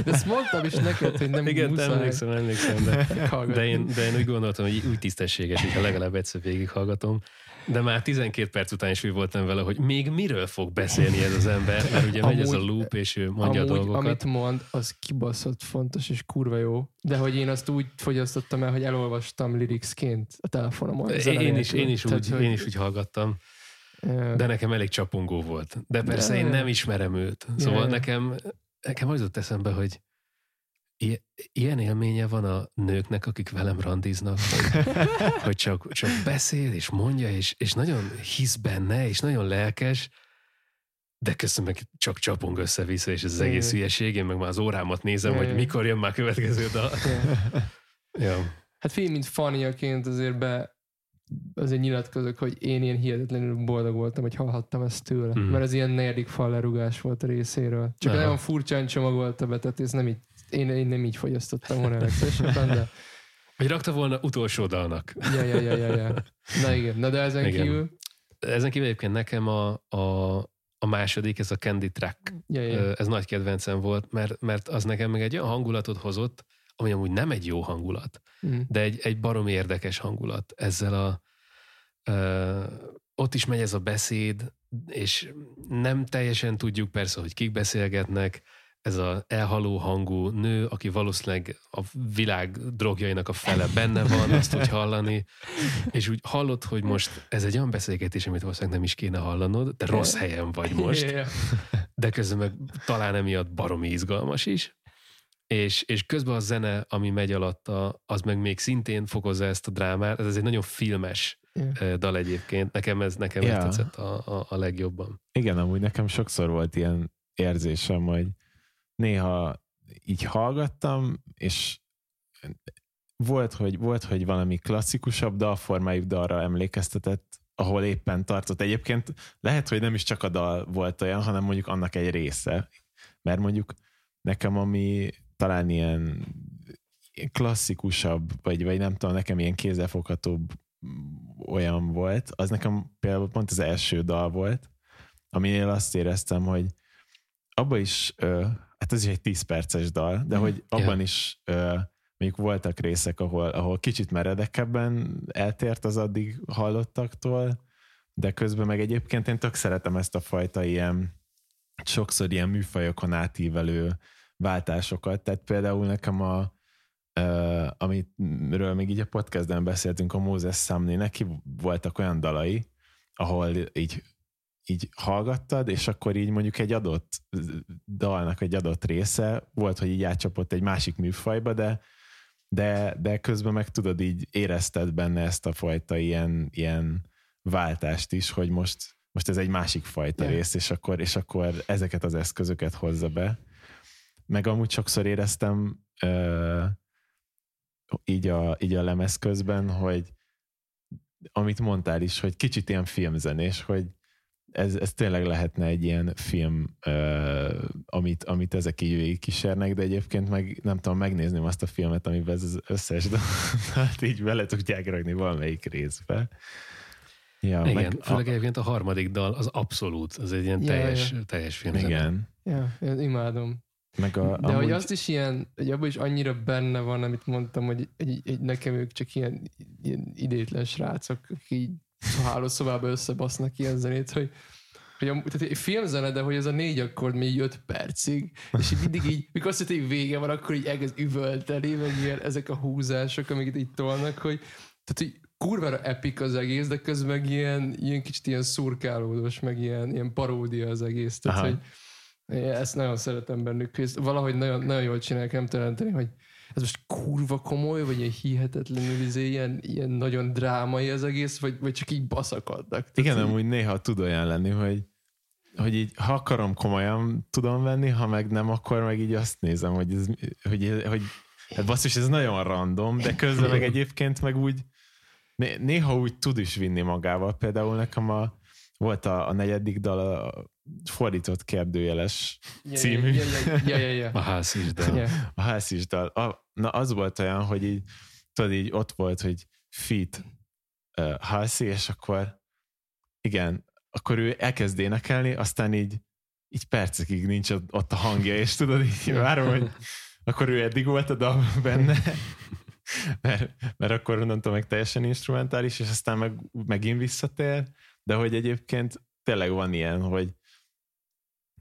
De ezt mondtam is neked, hogy nem Igen, muszáj. emlékszem, emlékszem, de, de, én, de én úgy gondoltam, hogy úgy tisztességes, hogyha legalább egyszer végighallgatom. De már 12 perc után is úgy voltam vele, hogy még miről fog beszélni ez az ember, mert ugye megy ez a Amúgy- loop, és ő mondja Amúgy, a dolgokat. amit mond, az kibaszott fontos és kurva jó. De hogy én azt úgy fogyasztottam el, hogy elolvastam liricsként a telefonomon. zene Én is, én, is Tehát, úgy, hogy, én is úgy hallgattam, de nekem elég csapongó volt. De persze De- én nem ismerem őt. Szóval Ja. nekem, nekem az jutott eszembe, hogy ilyen élménye van a nőknek, akik velem randiznak, hogy, hogy csak, csak beszél, és mondja, és, és nagyon hisz benne, és nagyon lelkes, de közben meg csak csapong össze-vissza, és ez az egész hülyeség. Én meg már az órámat nézem, hogy mikor jön már következő dal. Ja. Hát fél, mint faniaként azért be azért nyilatkozok, hogy én ilyen hihetetlenül boldog voltam, hogy hallhattam ezt tőle. Mhm. Mert ez ilyen negyedik fal lerugás volt a részéről. Csak Aha. nagyon furcsán csomagolta be, tehát ez nem így, én, én nem így fogyasztottam volna legszívesebben, de Vagy rakta volna utolsó dalnak. ja, ja, ja, ja, ja. Na igen, na de ezen Igen. kívül Ezen kívül egyébként nekem a, a, a második, ez a Candy Track, ja, ja. Ez nagy kedvencem volt, mert, mert az nekem meg egy olyan hangulatot hozott, ami amúgy nem egy jó hangulat, Mhm. de egy, egy barom érdekes hangulat. Ezzel a ö, ott is megy ez a beszéd, és nem teljesen tudjuk persze, hogy kik beszélgetnek, ez az elhaló hangú nő, aki valószínűleg a világ drogjainak a fele benne van, azt úgy hallani, és úgy hallod, hogy most ez egy olyan beszélgetés, amit valószínűleg nem is kéne hallanod, de rossz helyen vagy most, de közben meg talán emiatt baromi izgalmas is. És, és közben a zene, ami megy alatta, az meg még szintén fokozza ezt a drámát. Ez egy nagyon filmes ö, dal egyébként. Nekem ez, nekem ez tetszett a, a, a legjobban. Igen, amúgy nekem sokszor volt ilyen érzésem, hogy néha így hallgattam, és volt, hogy, volt, hogy valami klasszikusabb dalformájú dalra emlékeztetett, ahol éppen tartott. Egyébként lehet, hogy nem is csak a dal volt olyan, hanem mondjuk annak egy része. Mert mondjuk nekem, ami talán ilyen klasszikusabb, vagy, vagy nem tudom, nekem ilyen kézzelfoghatóbb olyan volt, az nekem például pont az első dal volt, aminél azt éreztem, hogy abban is, ö, hát ez is egy 10 perces dal, de hogy abban Ja. is ö, mondjuk voltak részek, ahol, ahol kicsit meredekebben eltért az addig hallottaktól, de közben meg egyébként én tök szeretem ezt a fajta ilyen sokszor ilyen műfajokon átívelő váltásokat. Tehát például nekem a uh, amitről még így a podcastben beszéltünk, a Moses Samni, neki voltak olyan dalai, ahol így így hallgattad, és akkor így mondjuk egy adott dalnak egy adott része volt, hogy így átcsapott egy másik műfajba, de, de, de közben meg tudod, így érezted benne ezt a fajta ilyen, ilyen váltást is, hogy most, most ez egy másik fajta Yeah. rész, és akkor, és akkor ezeket az eszközöket hozza be. Meg amúgy sokszor éreztem ö, így, a, így a lemez közben, hogy amit mondtál is, hogy kicsit ilyen filmzenés, hogy ez, ez tényleg lehetne egy ilyen film, uh, amit, amit ezek így végig kísérnek, de egyébként meg nem tudom, megnézném azt a filmet, amiben ez az összes hát így bele tudják rakni valamelyik részbe. Ja, Igen, meg főleg egyébként a harmadik dal az abszolút, az egy ilyen Ja, teljes, ja. teljes a, filmzene. igen. Ja, én imádom. Meg a, De hogy azt is ilyen, hogy abban is annyira benne van, amit mondtam, hogy egy, egy, nekem ők csak ilyen, ilyen idétlen srácok, akik így hálószobába összebasznak ilyen zenét, hogy hogy a, tehát filmzene, de hogy ez a négy akkord még öt percig, és így mindig így, mikor azt hogy vége van, akkor így elkezd üvölteni, meg ilyen ezek a húzások, amiket így tolnak, hogy tehát, hogy kurvára epik az egész, de közben meg ilyen, ilyen kicsit ilyen szurkálódós, meg ilyen, ilyen paródia az egész. Tehát, Aha. hogy én ezt nagyon szeretem bennük, ezt valahogy nagyon, nagyon jól csinálják, nem teremteni, hogy ez most kurva komoly, vagy ilyen hihetetlenül izé, ilyen, ilyen nagyon drámai az egész, vagy, vagy csak így baszakodnak. Tehát Igen, így- amúgy néha tud olyan lenni, hogy hogy így, ha akarom, komolyan tudom venni, ha meg nem, akkor meg így azt nézem, hogy, ez, hogy, hogy hát basszus, ez nagyon random, de közben meg egyébként meg úgy né- néha úgy tud is vinni magával. Például nekem a, volt a, a negyedik dal, a fordított kérdőjeles Ja, című. Ja, ja, ja, ja, ja. A ház is, de ja. a házis dal. A, na az volt olyan, hogy így, tudod, így ott volt, hogy fit uh, Halsey, és akkor igen, akkor ő elkezd énekelni, aztán így így percekig nincs ott, ott a hangja, és tudod, így várom, hogy akkor ő eddig volt a dal benne, mert, mert akkor onnantól meg teljesen instrumentális, és aztán meg, megint visszatér, de hogy egyébként tényleg van ilyen, hogy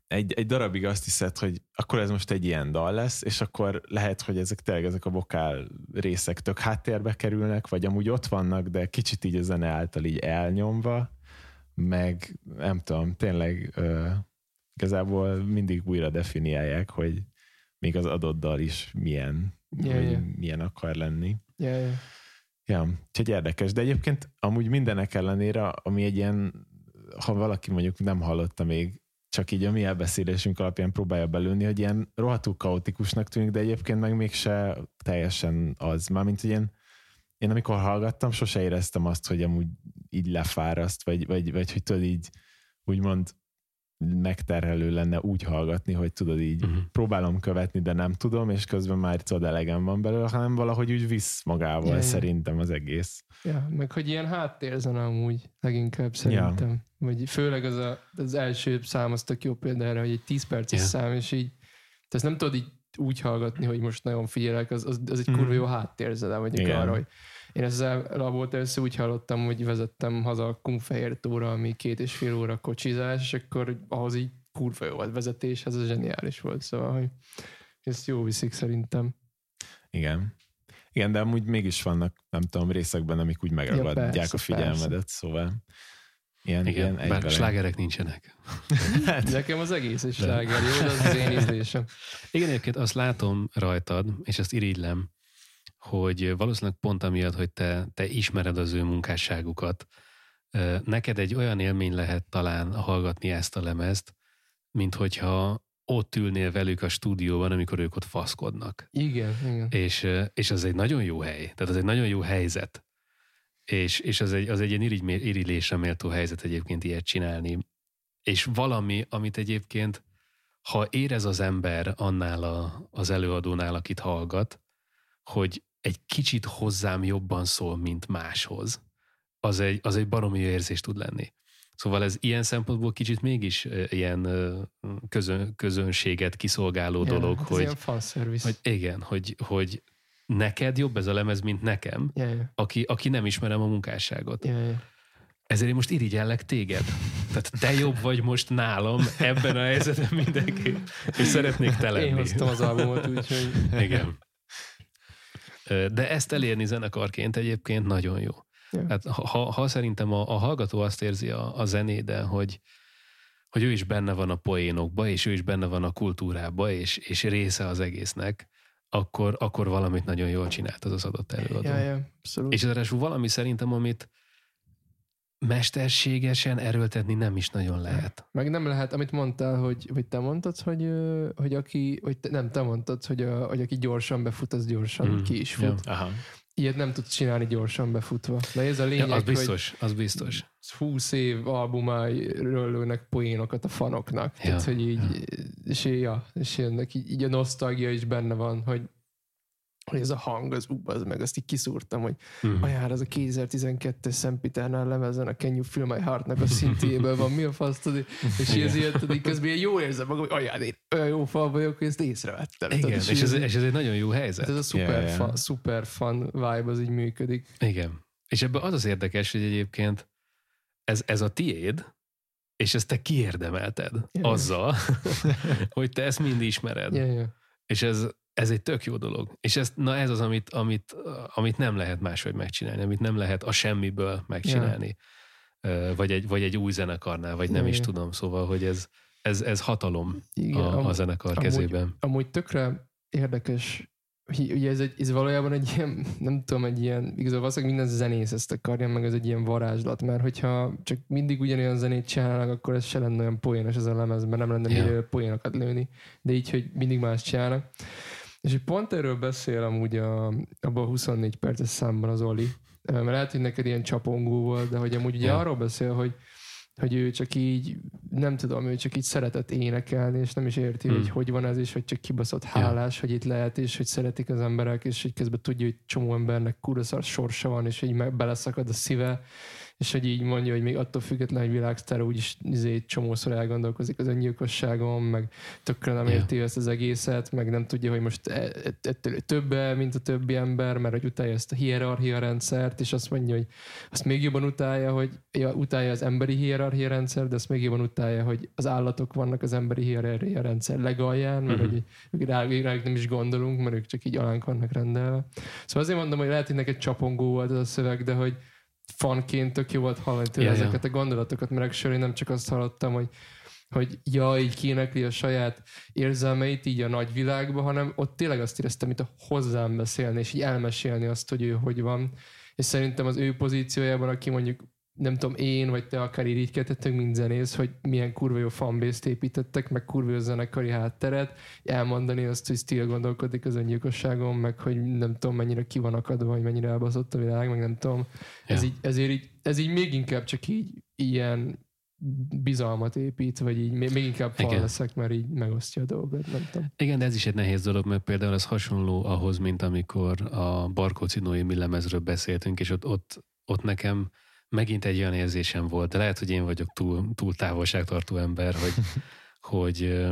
egy, egy darabig azt hiszed, hogy akkor ez most egy ilyen dal lesz, és akkor lehet, hogy ezek tényleg ezek a vokál részek tök háttérbe kerülnek, vagy amúgy ott vannak, de kicsit így a zene által így elnyomva, meg nem tudom, tényleg uh, igazából mindig újra definiálják, hogy még az adott dal is milyen, Yeah, hogy yeah. milyen akar lenni. Ja, ja. Ja, úgyhogy érdekes. De egyébként amúgy mindenek ellenére, ami egy ilyen, ha valaki mondjuk nem hallotta még, csak így a mi elbeszélésünk alapján próbálja belőni, hogy ilyen rohadtul kaotikusnak tűnik, de egyébként meg mégse teljesen az. Mármint, hogy én, én amikor hallgattam, sose éreztem azt, hogy amúgy így lefáraszt, vagy, vagy, vagy hogy tudod így úgymond megterhelő lenne úgy hallgatni, hogy tudod így Mhm. próbálom követni, de nem tudom, és közben már tudod elegem van belőle, hanem valahogy úgy visz magával Ja, ja. szerintem az egész. Ja, meg hogy ilyen háttérzene amúgy leginkább szerintem. Ja. Vagy főleg az, a, az első szám az tök jó példa erre, hogy egy 10 perces Ja. szám, és így te ezt nem tudod így úgy hallgatni, hogy most nagyon figyelek, az, az, az egy Mhm. kurva jó háttérzene, vagy arra, hogy én ezzel labót először úgy hallottam, hogy vezettem haza a Kunfehér tóra, ami két és fél óra kocsizás, és akkor ahhoz így kurva jó volt vezetés, ez a zseniális volt, szóval, hogy ezt jó viszik szerintem. Igen. Igen, de amúgy mégis vannak, nem tudom, részekben, amik úgy megragadják persze, a figyelmedet, szóval ilyen, Igen, ilyen bár slágerek nincsenek. Nekem az egész is sláger, jó, de az az én ízlésem. Igen, egyébként azt látom rajtad, és ezt irigylem, hogy valószínűleg pont amiatt, hogy te, te ismered az ő munkásságukat, neked egy olyan élmény lehet talán hallgatni ezt a lemezt, mint hogyha ott ülnél velük a stúdióban, amikor ők ott faszkodnak. Igen, igen. És, és az egy nagyon jó hely, tehát az egy nagyon jó helyzet. És, és az, egy, az egy ilyen irigy, irigylésre méltó helyzet egyébként ilyet csinálni. És valami, amit egyébként, ha érez az ember annál a, az előadónál, akit hallgat, hogy egy kicsit hozzám jobban szól, mint máshoz, az egy, az egy baromi érzés tud lenni. Szóval ez ilyen szempontból kicsit mégis ilyen közön, közönséget kiszolgáló Ja, dolog, hát hogy, ilyen hogy igen, hogy, hogy neked jobb ez a lemez, mint nekem, Ja, ja, aki, aki nem ismerem a munkásságot. ja, ja. Ezért én most irigyellek téged. Tehát te jobb vagy most nálam ebben a helyzetben mindenki, és szeretnék te lenni. Én hoztam az albumot, úgyhogy Igen. De ezt elérni zenekarként egyébként nagyon jó. Ja. Hát ha, ha, szerintem a, a hallgató azt érzi a, a zenéden, hogy, hogy ő is benne van a poénokba, és ő is benne van a kultúrába, és, és része az egésznek, akkor, akkor valamit nagyon jól csinált az az adott előadó. ja, ja, abszolút. És ráadásul valami szerintem, amit mesterségesen erőltetni nem is nagyon lehet. Meg nem lehet, amit mondtál, hogy, hogy te mondtad, hogy, hogy aki, hogy te, nem, te mondtad, hogy, a, hogy aki gyorsan befut, az gyorsan Mm. ki is fut. Ja. Aha. Ilyet nem tudsz csinálni gyorsan befutva. De ez a lényeg, Ja, az hogy biztos, az biztos. 20 év albumáiról lőnek poénokat a fanoknak. Ja, Tehát, hogy így, ja. és, ja, és ennek így, így, a nosztalgia is benne van, hogy hogy ez a hang, az ú, az meg azt így kiszúrtam, hogy Mhm. ajár, az a 2012-es Szempiternál lemezen a Can You Feel My Heart-nak a szintjéből van, mi a fasz, tudod? És ez ilyen, tudod, közben ilyen jó érzem magam, hogy ajár, én olyan jó fal vagyok, hogy ezt észrevettem. Igen, tudod, és ez, és ez egy nagyon jó helyzet. ez a szuper, yeah. Fun, szuper fun vibe az így működik. Igen. És ebben az az érdekes, hogy egyébként ez, ez a tiéd, és ezt te kiérdemelted Ja. azzal, hogy te ezt mind ismered. Yeah, yeah. És ez, ez egy tök jó dolog. És ez, na ez az, amit, amit, amit nem lehet máshogy megcsinálni, amit nem lehet a semmiből megcsinálni. Ö, Vagy, egy, vagy egy új zenekarnál, vagy nem Ja, is ja. tudom. Szóval, hogy ez, ez, ez hatalom Igen, a, a zenekar amúgy- kezében. amúgy tökre érdekes, hogy ugye ez, egy, ez valójában egy ilyen, nem tudom, egy ilyen, igazából valószínűleg minden zenész ezt akarja, meg ez egy ilyen varázslat, mert hogyha csak mindig ugyanolyan zenét csinálnak, akkor ez se lenne olyan poénos ez a lemez, mert nem lenne Ja. miről poénokat lőni, de így, hogy mindig más csinálnak. És pont erről beszél amúgy a, abban a 24 perces számban az Oli, mert lehet, hogy neked ilyen csapongó volt, de hogy amúgy ugye arról beszél, hogy hogy ő csak így, nem tudom, ő csak így szeretett énekelni, és nem is érti, Hmm. hogy hogy van ez, és hogy csak kibaszott hálás, hogy itt lehet, és hogy szeretik az emberek, és hogy közben tudja, hogy csomó embernek kuraszar sorsa van, és hogy meg beleszakad a szíve, és hogy így mondja, hogy még attól függetlenül, hogy világsztár úgyis izé, csomószor elgondolkozik az öngyilkosságon, meg tökre nem érti yeah. ezt az egészet, meg nem tudja, hogy most e- e- ettől több mint a többi ember, mert hogy utálja ezt a hierarchia rendszert, és azt mondja, hogy azt még jobban utálja, hogy ja, utálja az emberi hierarchia rendszer, de azt még jobban utálja, hogy az állatok vannak az emberi hierarchia rendszer legalján, mert uh-huh. hogy rájuk, rájuk nem is gondolunk, mert ők csak így alánk vannak rendelve. Szóval azért mondom, hogy lehet, hogy neked csapongó volt ez a szöveg, de hogy fanként tök jó volt hallani tőle yeah, ezeket yeah. a gondolatokat, mert actually nem csak azt hallottam, hogy hogy ja, így kénekli a saját érzelmeit így a nagyvilágba, hanem ott tényleg azt éreztem, mint a hozzám beszélni, és így elmesélni azt, hogy ő hogy van. És szerintem az ő pozíciójában, aki mondjuk nem tudom, én vagy te akár irigykedtettünk, mint zenész, hogy milyen kurva jó fanbase építettek, meg kurva jó zenekari hátteret, elmondani azt, hogy Steel gondolkodik az öngyilkosságon, meg hogy nem tudom, mennyire ki van akadva, hogy mennyire elbaszott a világ, meg nem tudom. Ja. Ez, így, ezért így, ez így még inkább csak így ilyen bizalmat épít, vagy így még inkább fal Igen. leszek, mert így megosztja a dolgot, nem tudom. Igen, de ez is egy nehéz dolog, mert például ez hasonló ahhoz, mint amikor a Barkóci Noémi lemezről beszéltünk, és ott, ott, ott nekem megint egy olyan érzésem volt, de lehet, hogy én vagyok túl, túl távolságtartó ember, hogy, hogy,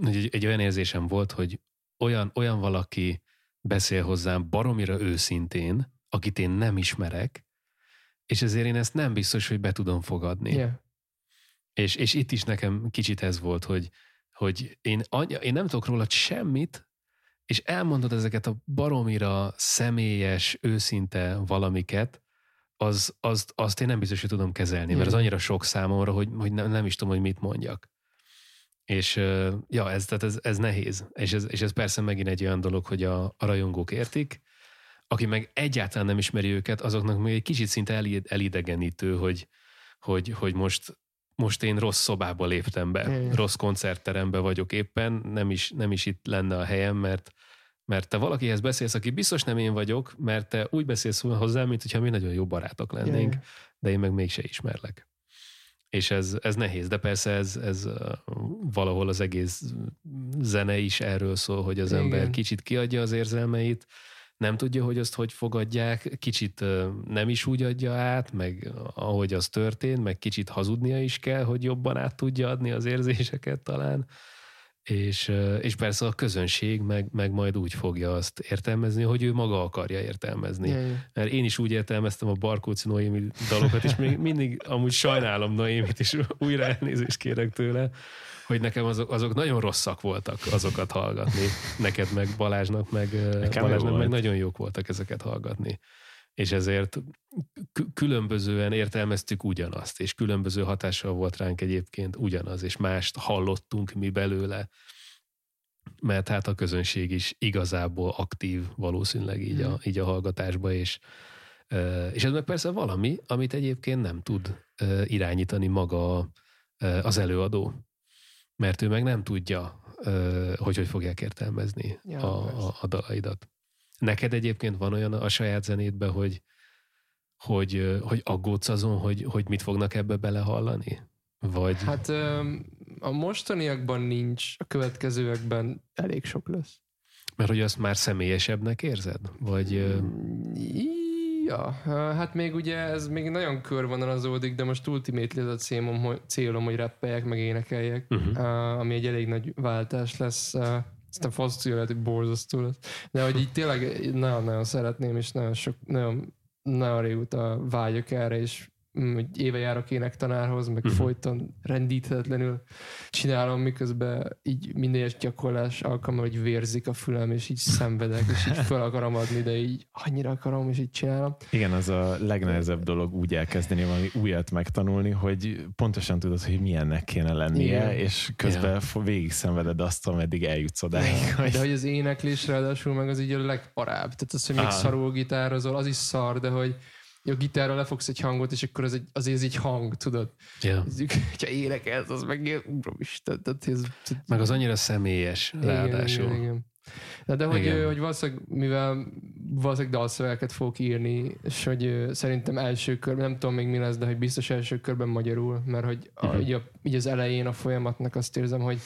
hogy egy, egy olyan érzésem volt, hogy olyan, olyan valaki beszél hozzám baromira őszintén, akit én nem ismerek, és ezért én ezt nem biztos, hogy be tudom fogadni. Yeah. És, és itt is nekem kicsit ez volt, hogy, hogy én, anya, én nem tudok róla semmit, és elmondod ezeket a baromira személyes, őszinte valamiket, az, az, azt én nem biztos, hogy tudom kezelni, mert az annyira sok számomra, hogy, hogy nem, nem is tudom, hogy mit mondjak. És ja, ez, tehát ez, ez nehéz. És ez, és ez persze megint egy olyan dolog, hogy a, a rajongók értik, aki meg egyáltalán nem ismeri őket, azoknak még egy kicsit szinte elidegenítő, hogy, hogy, hogy most, most én rossz szobába léptem be, rossz koncertterembe vagyok éppen, nem is, nem is itt lenne a helyem, mert mert te valakihez beszélsz, aki biztos nem én vagyok, mert te úgy beszélsz hozzá, mint hogyha mi nagyon jó barátok lennénk, yeah. de én meg mégse ismerlek. És ez, ez nehéz, de persze ez, ez valahol az egész zene is erről szól, hogy az Igen. ember kicsit kiadja az érzelmeit, nem tudja, hogy azt hogy fogadják, kicsit nem is úgy adja át, meg ahogy az történt, meg kicsit hazudnia is kell, hogy jobban át tudja adni az érzéseket talán és, és persze a közönség meg, meg majd úgy fogja azt értelmezni, hogy ő maga akarja értelmezni. Yeah. Mert én is úgy értelmeztem a Barkóci Noémi dalokat, és még mindig amúgy sajnálom Noémit, és újra elnézést kérek tőle, hogy nekem azok, azok nagyon rosszak voltak azokat hallgatni. Neked meg Balázsnak, meg, Balázsnak meg nagyon jók voltak ezeket hallgatni és ezért különbözően értelmeztük ugyanazt, és különböző hatással volt ránk egyébként ugyanaz, és mást hallottunk mi belőle, mert hát a közönség is igazából aktív valószínűleg így, a, hmm. így a hallgatásba, és, és ez meg persze valami, amit egyébként nem tud irányítani maga az előadó, mert ő meg nem tudja, hogy hogy fogják értelmezni ja, a, a, a dalaidat. Neked egyébként van olyan a saját zenétben, hogy, hogy, hogy aggódsz azon, hogy, hogy mit fognak ebbe belehallani? Vagy... Hát a mostaniakban nincs, a következőekben elég sok lesz. Mert hogy azt már személyesebbnek érzed? Vagy... Ja, hát még ugye ez még nagyon körvonalazódik, de most ultimate ez a célom, hogy, célom, hogy rappeljek, meg énekeljek, uh-huh. ami egy elég nagy váltás lesz aztán fasztúja lehet, hogy borzasztó lesz. De hogy így tényleg nagyon-nagyon szeretném, és nagyon sok, nagyon, nagyon régóta vágyok erre, és hogy éve járok énektanárhoz, meg uh-huh. folyton rendíthetetlenül csinálom, miközben így minden egyes gyakorlás alkalommal, hogy vérzik a fülem, és így szenvedek, és így fel akarom adni, de így annyira akarom, és így csinálom. Igen, az a legnehezebb dolog úgy elkezdeni valami újat megtanulni, hogy pontosan tudod, hogy milyennek kéne lennie, Igen. és közben Igen. végig szenveded azt, ameddig eljutsz odáig. Ja. Hogy... De hogy az éneklés ráadásul meg az így a legparább. Tehát az, hogy még szarul gitározol, az is szar, de hogy a gitárra lefogsz egy hangot, és akkor az egy, azért ez egy hang, tudod? Yeah. Ha énekelsz, az meg uram Isten. Tehát ez, meg az annyira személyes, igen, ráadásul. Igen, igen. De, de hogy, hogy valószínűleg, mivel valószínűleg dalszövegeket fogok írni, és hogy szerintem első körben, nem tudom még mi lesz, de hogy biztos első körben magyarul, mert hogy a, uh-huh. így, a, így az elején a folyamatnak azt érzem, hogy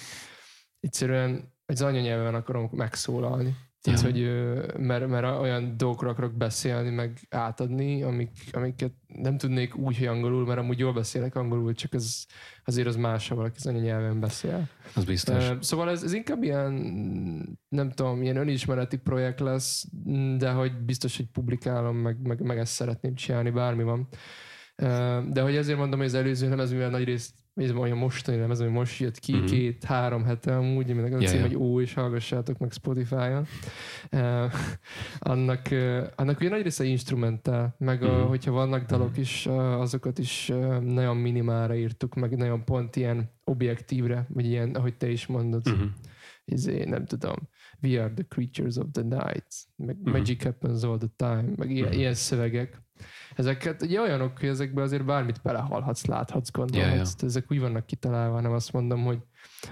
egyszerűen egy anyanyelven akarom megszólalni. Tehát, Ja. hogy, mert, mert olyan dolgokról akarok beszélni, meg átadni, amik, amiket nem tudnék úgy, hogy angolul, mert amúgy jól beszélek angolul, csak ez, azért az más, ha valaki az anyanyelven beszél. Az biztos. Szóval ez, ez inkább ilyen, nem tudom, ilyen önismereti projekt lesz, de hogy biztos, hogy publikálom, meg, meg, meg ezt szeretném csinálni, bármi van. De hogy ezért mondom, hogy az előző nem ez mivel nagy részt ez olyan mostani nem ez, hogy most jött ki Mhm. mm-hmm. két-három hete amúgy, aminek az Ja, cím, ja. hogy ó, és hallgassátok meg Spotify-on. Uh, annak, uh, annak ugye nagy része instrumentál, meg a, Mhm. hogyha vannak dalok is, uh, azokat is uh, nagyon minimálra írtuk, meg nagyon pont ilyen objektívre, vagy ilyen, ahogy te is mondod, Mhm. izé, nem tudom, we are the creatures of the night, meg Mhm. magic happens all the time, meg ilyen, Mhm. ilyen szövegek. Ezeket ugye olyanok, hogy ezekbe azért bármit belehallhatsz, láthatsz, gondolhatsz. Ja, Ezek úgy vannak kitalálva, nem azt mondom, hogy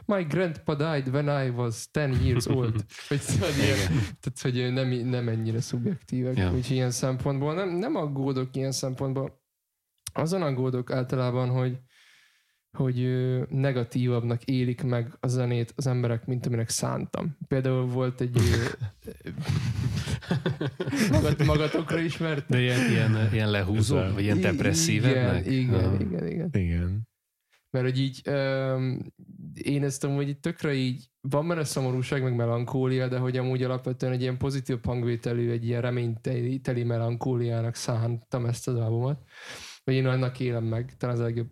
my grandpa died when I was 10 years old. Vagy tudod, ilyen, tehát, hogy nem, nem ennyire szubjektívek. Ja. Úgyhogy ilyen szempontból nem, nem aggódok ilyen szempontból. Azon aggódok általában, hogy hogy negatívabbnak élik meg a zenét az emberek, mint aminek szántam. Például volt egy ö, magad, magatokra ismert? De ilyen, ilyen, ilyen lehúzó, a- vagy ilyen Igen, depresszívebbnek? Igen, Aha. igen, igen. Igen. Mert hogy így öm, én ezt amúgy így tökre így, van benne szomorúság, meg melankólia, de hogy amúgy alapvetően egy ilyen pozitív hangvételű, egy ilyen reményteli teli melankóliának szántam ezt az albumot. Vagy én annak élem meg, talán az a legjobb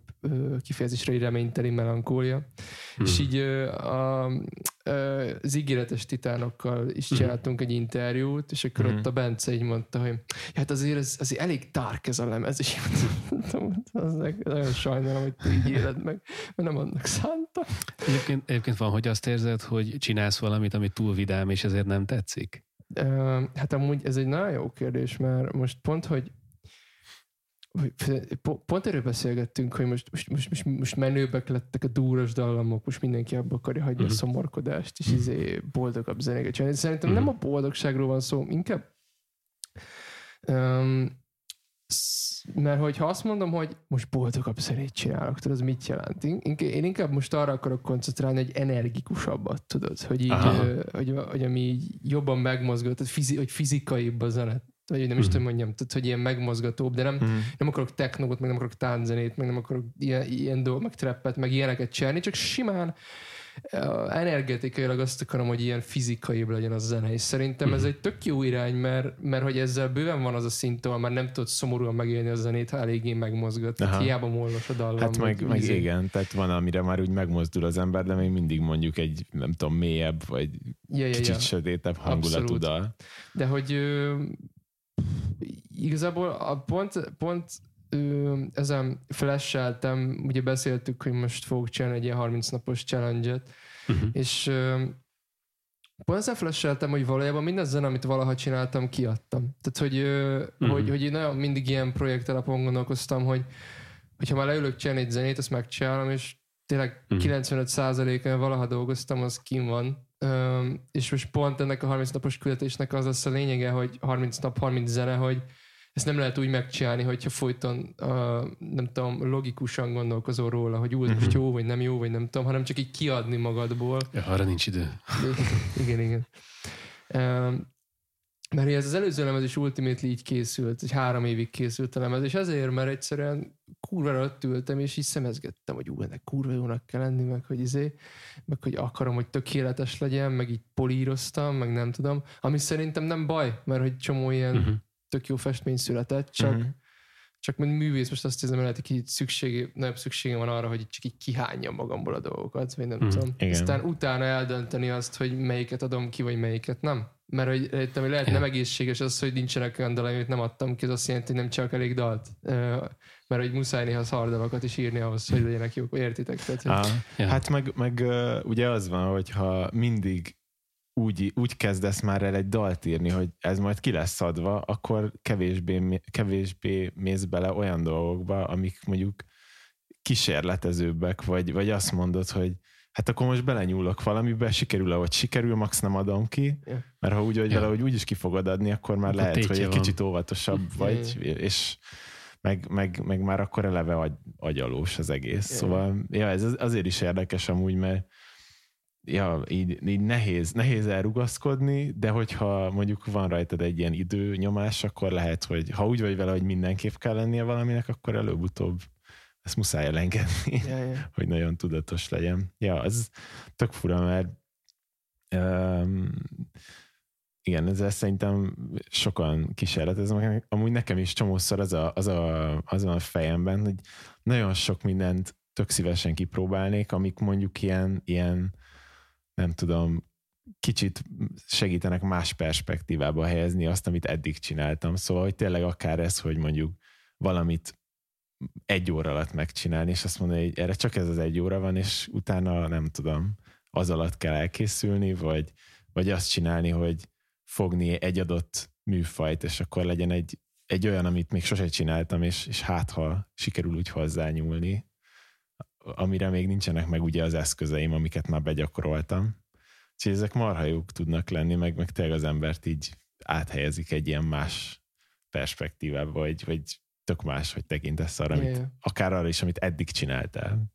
kifejezésre, reményteli melankólia. Mhm. És így a, az ígéretes titánokkal is Mhm. csináltunk egy interjút, és akkor Mhm. ott a Bence így mondta, hogy hát azért ez azért elég dark ez a lemez, és az nagyon sajnálom, hogy te így éled meg, mert nem annak szántam. Egyébként, egyébként van, hogy azt érzed, hogy csinálsz valamit, ami túl vidám, és ezért nem tetszik? Hát amúgy ez egy nagyon jó kérdés, mert most pont, hogy pont erről beszélgettünk, hogy most, most, most, most, menőbbek lettek a dúros dallamok, most mindenki abba akarja hagyni Mhm. a szomorkodást, és izé boldogabb zenéket csinálni. Szerintem nem a Mhm. boldogságról van szó, inkább um, mert hogyha azt mondom, hogy most boldogabb zenét csinálok, tudod, az mit jelent? Én, inkább most arra akarok koncentrálni, hogy energikusabbat, tudod, hogy így, Aha. hogy, hogy ami így jobban megmozgat, tehát fizi, hogy fizikaibb a zene. Vagy nem is Mhm. tudom mondjam, tehát hogy ilyen megmozgatóbb, de nem, Mhm. nem akarok technót, meg nem akarok tánczenét, meg nem akarok ilyen, ilyen dolgok, meg trappet, meg ilyeneket csinálni, csak simán uh, energetikailag azt akarom, hogy ilyen fizikaibb legyen a zene, és szerintem ez Mhm. egy tök jó irány, mert, mert hogy ezzel bőven van az a szint, ahol már nem tudod szomorúan megélni a zenét, ha eléggé megmozgat. Aha. Hiába mollos a dallam. Hát meg, meg izé. igen, tehát van, amire már úgy megmozdul az ember, de még mindig mondjuk egy, nem tudom, mélyebb, vagy Ja, ja, kicsit ja. sötétebb hangulatú dal. De hogy igazából a pont, pont ö, ezen flasheltem, ugye beszéltük, hogy most fogok csinálni egy ilyen 30 napos challenge-et, Uh-huh. és ö, pont ezen flasheltem, hogy valójában minden zene, amit valaha csináltam, kiadtam. Tehát, hogy, ö, Mhm. hogy, hogy én nagyon mindig ilyen projekt alapon gondolkoztam, hogy hogyha már leülök csinálni egy zenét, azt megcsinálom, és tényleg Mhm. 95%-en valaha dolgoztam, az kim van. És most pont ennek a 30 napos küldetésnek az lesz a lényege, hogy 30 nap, 30 zene, hogy ezt nem lehet úgy megcsinálni, hogyha folyton uh, nem tudom, logikusan gondolkozol róla, hogy ú, ez most Mhm. jó, vagy nem jó, vagy nem tudom, hanem csak így kiadni magadból. Ja, arra nincs idő. igen, igen. Um, mert ez az előző lemez is ultimately így készült, egy három évig készült a lemez, és ezért, mert egyszerűen kurva ott ültem, és így szemezgettem, hogy ú, ennek kurva jónak kell lenni, meg hogy izé, meg hogy akarom, hogy tökéletes legyen, meg így políroztam, meg nem tudom, ami szerintem nem baj, mert hogy csomó ilyen Uh-huh. tök jó festmény született, csak, Mhm. csak mint művész most azt érzem, hogy lehet, hogy így szüksége, nagyobb szükségem van arra, hogy csak így kihányjam magamból a dolgokat, vagy nem Mhm, tudom. igen. Aztán utána eldönteni azt, hogy melyiket adom ki, vagy melyiket nem. Mert hogy értem, hogy lehet nem egészséges az, hogy nincsenek olyan dalai, amit nem adtam ki, az azt jelenti, hogy nem csak elég dalt. Mert hogy muszáj néha szardalokat is írni ahhoz, hogy legyenek jók, értitek? Tehát, hogy Á, Ja. Hát meg, meg ugye az van, hogyha mindig úgy, úgy kezdesz már el egy dalt írni, hogy ez majd ki lesz adva, akkor kevésbé, kevésbé mész bele olyan dolgokba, amik mondjuk kísérletezőbbek, vagy, vagy azt mondod, hogy hát akkor most belenyúlok valamibe, sikerül, ahogy sikerül, max nem adom ki, Ja. mert ha úgy vagy Ja. vele, hogy úgy is ki fogod adni, akkor már Akkor lehet, hogy egy van. kicsit óvatosabb vagy, és meg, meg, meg már akkor eleve agy, agyalós az egész. Ja. Szóval ja, ez az- azért is érdekes amúgy, mert ja, így, így nehéz, nehéz elrugaszkodni, de hogyha mondjuk van rajtad egy ilyen időnyomás, akkor lehet, hogy ha úgy vagy vele, hogy mindenképp kell lennie valaminek, akkor előbb-utóbb ezt muszáj elengedni, Ja, ja. hogy nagyon tudatos legyen. Ja, az tök fura, mert um, igen, ezzel szerintem sokan kísérleteznek. Amúgy nekem is csomószor az a, az, a, az a fejemben, hogy nagyon sok mindent tök szívesen kipróbálnék, amik mondjuk ilyen, ilyen nem tudom, kicsit segítenek más perspektívába helyezni azt, amit eddig csináltam. Szóval, hogy tényleg akár ez, hogy mondjuk valamit egy óra alatt megcsinálni, és azt mondani, hogy erre csak ez az egy óra van, és utána nem tudom, az alatt kell elkészülni, vagy, vagy azt csinálni, hogy fogni egy adott műfajt, és akkor legyen egy, egy olyan, amit még sose csináltam, és, és hát ha sikerül úgy hozzányúlni, amire még nincsenek meg ugye az eszközeim, amiket már begyakoroltam. Úgyhogy ezek marha jók tudnak lenni, meg, meg tényleg az embert így áthelyezik egy ilyen más perspektívába, vagy, vagy tök más, hogy tekintesz arra, amit, Ja, ja. akár arra is, amit eddig csináltál.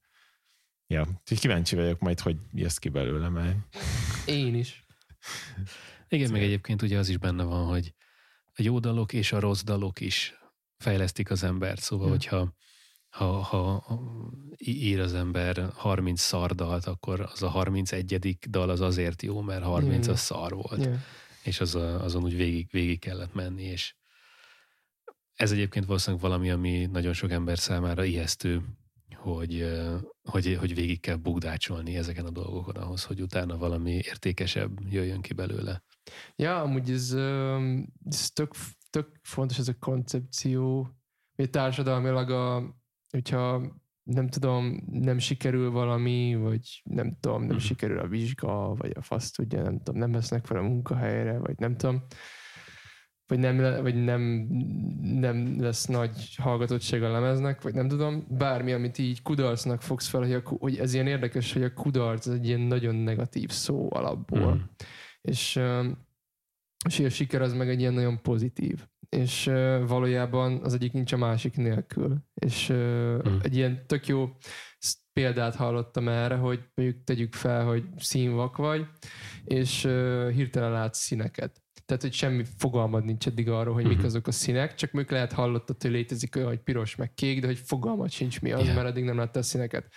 Ja, úgyhogy kíváncsi vagyok majd, hogy jössz ki belőle, mert Én is. Igen, meg egyébként ugye az is benne van, hogy a jó dalok és a rossz dalok is fejlesztik az embert. Szóval, Ja. hogyha ha, ha ír az ember 30 szardalt, akkor az a 31. dal az azért jó, mert 30 Ja, az szar volt. Ja. és az, azon úgy végig, végig kellett menni, és ez egyébként valószínűleg valami, ami nagyon sok ember számára ijesztő, hogy, hogy, hogy végig kell bugdácsolni ezeken a dolgokon ahhoz, hogy utána valami értékesebb jöjjön ki belőle. Ja, amúgy ez, ez tök, tök fontos ez a koncepció, hogy társadalmilag, a, hogyha nem tudom, nem sikerül valami, vagy nem tudom, nem Mhm. sikerül a vizsga, vagy a fasz tudja, nem tudom, nem vesznek fel a munkahelyre, vagy nem tudom, vagy nem, vagy nem, nem lesz nagy hallgatottság a lemeznek, vagy nem tudom, bármi, amit így kudarcnak fogsz fel, hogy, a, hogy ez ilyen érdekes, hogy a kudarc egy ilyen nagyon negatív szó alapból Mm. és, és a siker az meg egy ilyen nagyon pozitív. És valójában az egyik nincs a másik nélkül. És Mm. egy ilyen tök jó példát hallottam erre, hogy mondjuk tegyük fel, hogy színvak vagy, és hirtelen látsz színeket. Tehát, hogy semmi fogalmad nincs eddig arról, hogy mik Mhm. azok a színek, csak még lehet hallottad, hogy létezik olyan, hogy piros meg kék, de hogy fogalmad sincs mi az, Igen. mert eddig nem láttál színeket.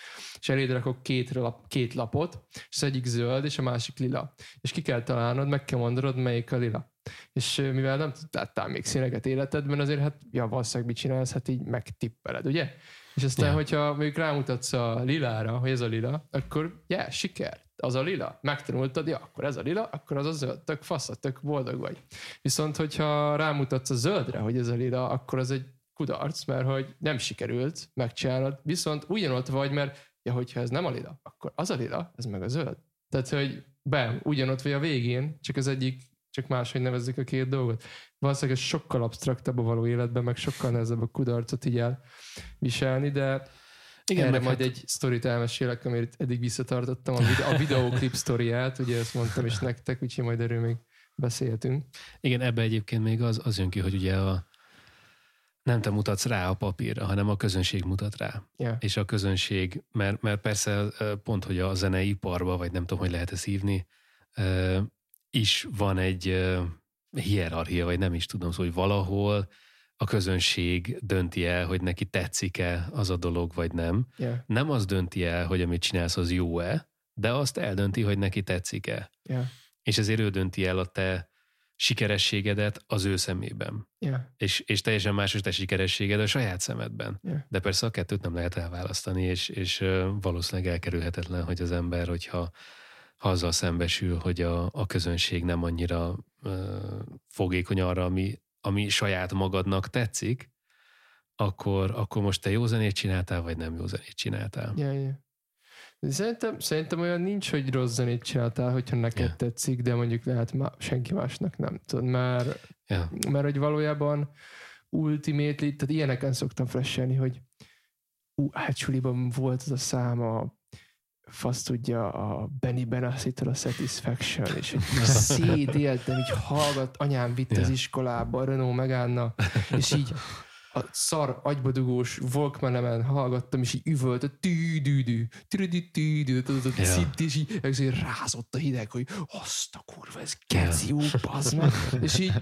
És eléd rakok két, lap, két lapot, és az egyik zöld, és a másik lila. És ki kell találnod, meg kell mondanod, melyik a lila. És mivel nem láttál még színeket életedben, azért hát, ja, valószínűleg mit csinálsz, hát így megtippeled, ugye? És aztán, Ja. hogyha mondjuk rámutatsz a lilára, hogy ez a lila, akkor, ja, siker, az a lila. Megtanultad, ja, akkor ez a lila, akkor az a zöld, tök fasz, tök boldog vagy. Viszont, hogyha rámutatsz a zöldre, hogy ez a lila, akkor az egy kudarc, mert hogy nem sikerült megcsinálnod, viszont ugyanott vagy, mert ja, hogyha ez nem a lila, akkor az a lila, ez meg a zöld. Tehát, hogy bem, ugyanott vagy a végén, csak az egyik, csak máshogy nevezzük a két dolgot. Valószínűleg ez sokkal absztraktabb a való életben, meg sokkal nehezebb a kudarcot így elviselni, de Igen, erre meg majd hát- egy sztorit elmesélek, amit eddig visszatartottam, a, videó, a videóklip sztoriát, ugye ezt mondtam is nektek, úgyhogy majd erről még beszéltünk. Igen, ebbe egyébként még az, az jön ki, hogy ugye a, nem te mutatsz rá a papírra, hanem a közönség mutat rá. Yeah. És a közönség, mert, mert persze pont, hogy a zeneiparban, vagy nem tudom, hogy lehet ezt hívni, is van egy hierarchia, vagy nem is tudom, szóval, hogy valahol a közönség dönti el, hogy neki tetszik-e az a dolog, vagy nem. Yeah. Nem az dönti el, hogy amit csinálsz, az jó-e, de azt eldönti, hogy neki tetszik-e. Yeah. És ezért ő dönti el a te sikerességedet az ő szemében. Yeah. És, és teljesen más a te sikerességed a saját szemedben. Yeah. De persze a kettőt nem lehet elválasztani, és, és valószínűleg elkerülhetetlen, hogy az ember, hogyha ha azzal szembesül, hogy a, a közönség nem annyira ö, fogékony arra, ami, ami saját magadnak tetszik, akkor, akkor most te jó zenét csináltál, vagy nem jó zenét csináltál. Yeah, yeah. Szerintem, szerintem olyan nincs, hogy rossz zenét csináltál, hogyha neked yeah. tetszik, de mondjuk lehet má, senki másnak nem tud, mert, Ja. mert hogy valójában ultimately, tehát ilyeneken szoktam freshelni, hogy ú, hát suliban volt az a szám a fasz tudja a Benny Benassi-től a Satisfaction, és egy szédéltem, így hallgat, anyám vitt Ja. az iskolába, a Renault Megánna, és így a szar agybadugós Walkman-emen hallgattam, és így üvölt a tű-dű-dű, Ja. szint, és így ezért rázott a hideg, hogy azt a kurva, ez keci jó, meg. És így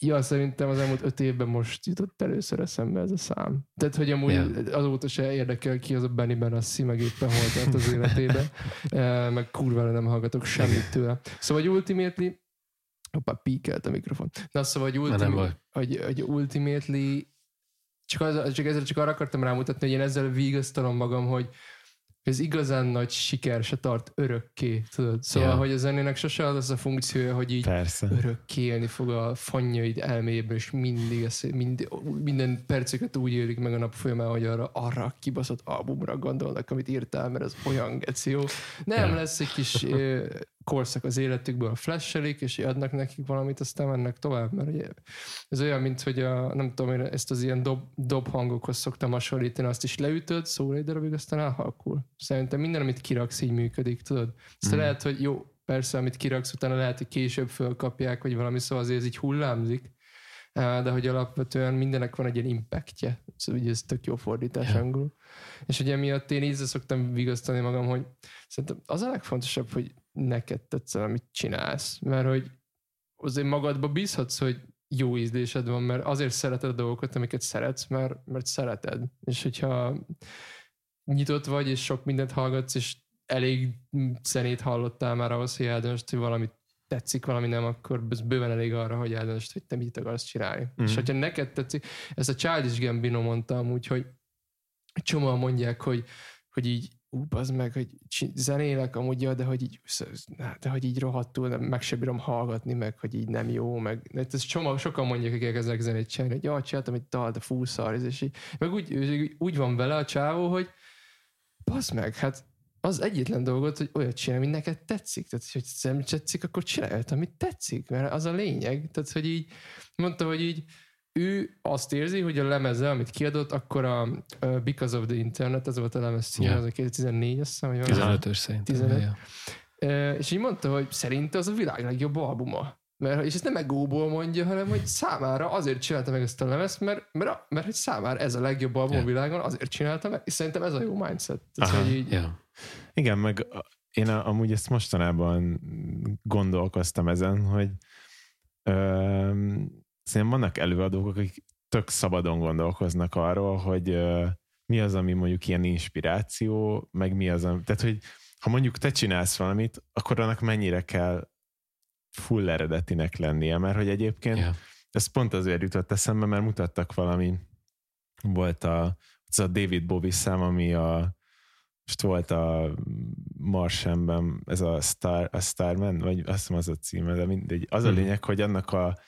Ja, szerintem az elmúlt öt évben most jutott először eszembe ez a szám. Tehát, hogy amúgy Ja. azóta se érdekel ki az a Benny Benassi, meg éppen hol tart az életében, Eh, meg kurvára nem hallgatok semmit tőle. Szóval, hogy ultimately, hoppá, píkelt a mikrofon. Na, szóval, hogy, ultimately, hogy, hogy ultimately csak, az, csak ezzel csak arra akartam rámutatni, hogy én ezzel vigasztalom magam, hogy ez igazán nagy siker se tart örökké, tudod? Szóval, Ja. hogy a zenének sose az lesz a funkciója, hogy így Persze. örökké élni fog a fanyjaid elméjében, és mindig, ezt, mind, minden perceket úgy élik meg a nap folyamán, hogy arra, arra a kibaszott albumra gondolnak, amit írtál, mert az olyan geci jó. Nem Ja. lesz egy kis korszak az életükből, flashelik, és adnak nekik valamit, aztán mennek tovább, mert ugye ez olyan, mint hogy a, nem tudom, én ezt az ilyen dob, dob hangokhoz szoktam hasonlítani, azt is leütöd, szól egy darabig, aztán elhalkul. Szerintem minden, amit kiraksz, így működik, tudod? Aztán Mm. lehet, hogy jó, persze, amit kiraksz, utána lehet, hogy később fölkapják, vagy valami, szóval azért ez így hullámzik, Á, de hogy alapvetően mindenek van egy ilyen impactje. Szóval ugye ez tök jó fordítás Ja. angolul. És ugye miatt én így szoktam vigasztani magam, hogy szerintem az a legfontosabb, hogy neked tetszel, amit csinálsz. Mert hogy azért magadba bízhatsz, hogy jó ízlésed van, mert azért szereted a dolgokat, amiket szeretsz, mert, mert szereted. És hogyha nyitott vagy, és sok mindent hallgatsz, és elég zenét hallottál már ahhoz, hogy eldöntsd, hogy valami tetszik, valami nem, akkor ez bőven elég arra, hogy eldöntsd, hogy te mit akarsz csinálni. Mm. És Mhm. hogyha neked tetszik, ezt a Childish Gambino mondta amúgy, hogy csomóan mondják, hogy, hogy így ú, az meg, hogy zenélek amúgy, de hogy így, de hogy így rohadtul, nem, meg se bírom hallgatni, meg hogy így nem jó, meg de ez csomó, sokan mondják, akik ezek zenét csinálni, hogy ja, csináltam egy dal, de fú, szar, és így, meg úgy, úgy, van vele a csávó, hogy basz meg, hát az egyetlen dolgot, hogy olyat csinálj, ami neked tetszik. Tehát, hogy nem tetszik, akkor csinálj amit tetszik, mert az a lényeg. Tehát, hogy így mondta, hogy így ő azt érzi, hogy a lemeze, amit kiadott, akkor a uh, Because of the Internet, ez volt a lemez címe, Ja. az a 2014, azt hiszem, hogy van. 15-ös szerintem. 15. Ja. És így mondta, hogy szerinte az a világ legjobb albuma. Mert, és ezt nem egóból mondja, hanem hogy számára azért csinálta meg ezt a lemezt, mert, mert, mert hogy számára ez a legjobb album a Ja. világon, azért csinálta meg, és szerintem ez a jó mindset. Tehát, Aha. hogy így, Ja. Igen, meg a- én a- amúgy ezt mostanában gondolkoztam ezen, hogy öm, szerintem vannak előadók, akik tök szabadon gondolkoznak arról, hogy mi az, ami mondjuk ilyen inspiráció, meg mi az, ami, tehát hogy ha mondjuk te csinálsz valamit, akkor annak mennyire kell full eredetinek lennie, mert hogy egyébként Ja. ez pont azért jutott eszembe, mert mutattak valami, volt a, ez a David Bowie szám, ami a most volt a Marsenben, ez a, Star, a Starman, vagy azt hiszem az a címe, de mindegy. Az a Mhm. lényeg, hogy annak a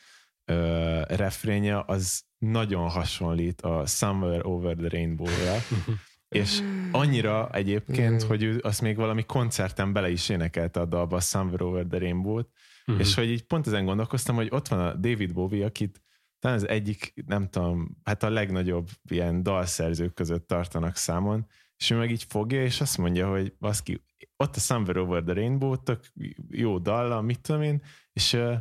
ö, refrénje az nagyon hasonlít a Somewhere Over the Rainbow-ra, és annyira egyébként, Mm. hogy ő azt még valami koncerten bele is énekelte a dalba a Somewhere Over the Rainbow-t, Mhm. és hogy így pont ezen gondolkoztam, hogy ott van a David Bowie, akit talán az egyik, nem tudom, hát a legnagyobb ilyen dalszerzők között tartanak számon, és ő meg így fogja, és azt mondja, hogy baszki, ott a Somewhere Over the Rainbow, tök jó dalla, mit tudom én, és, ö,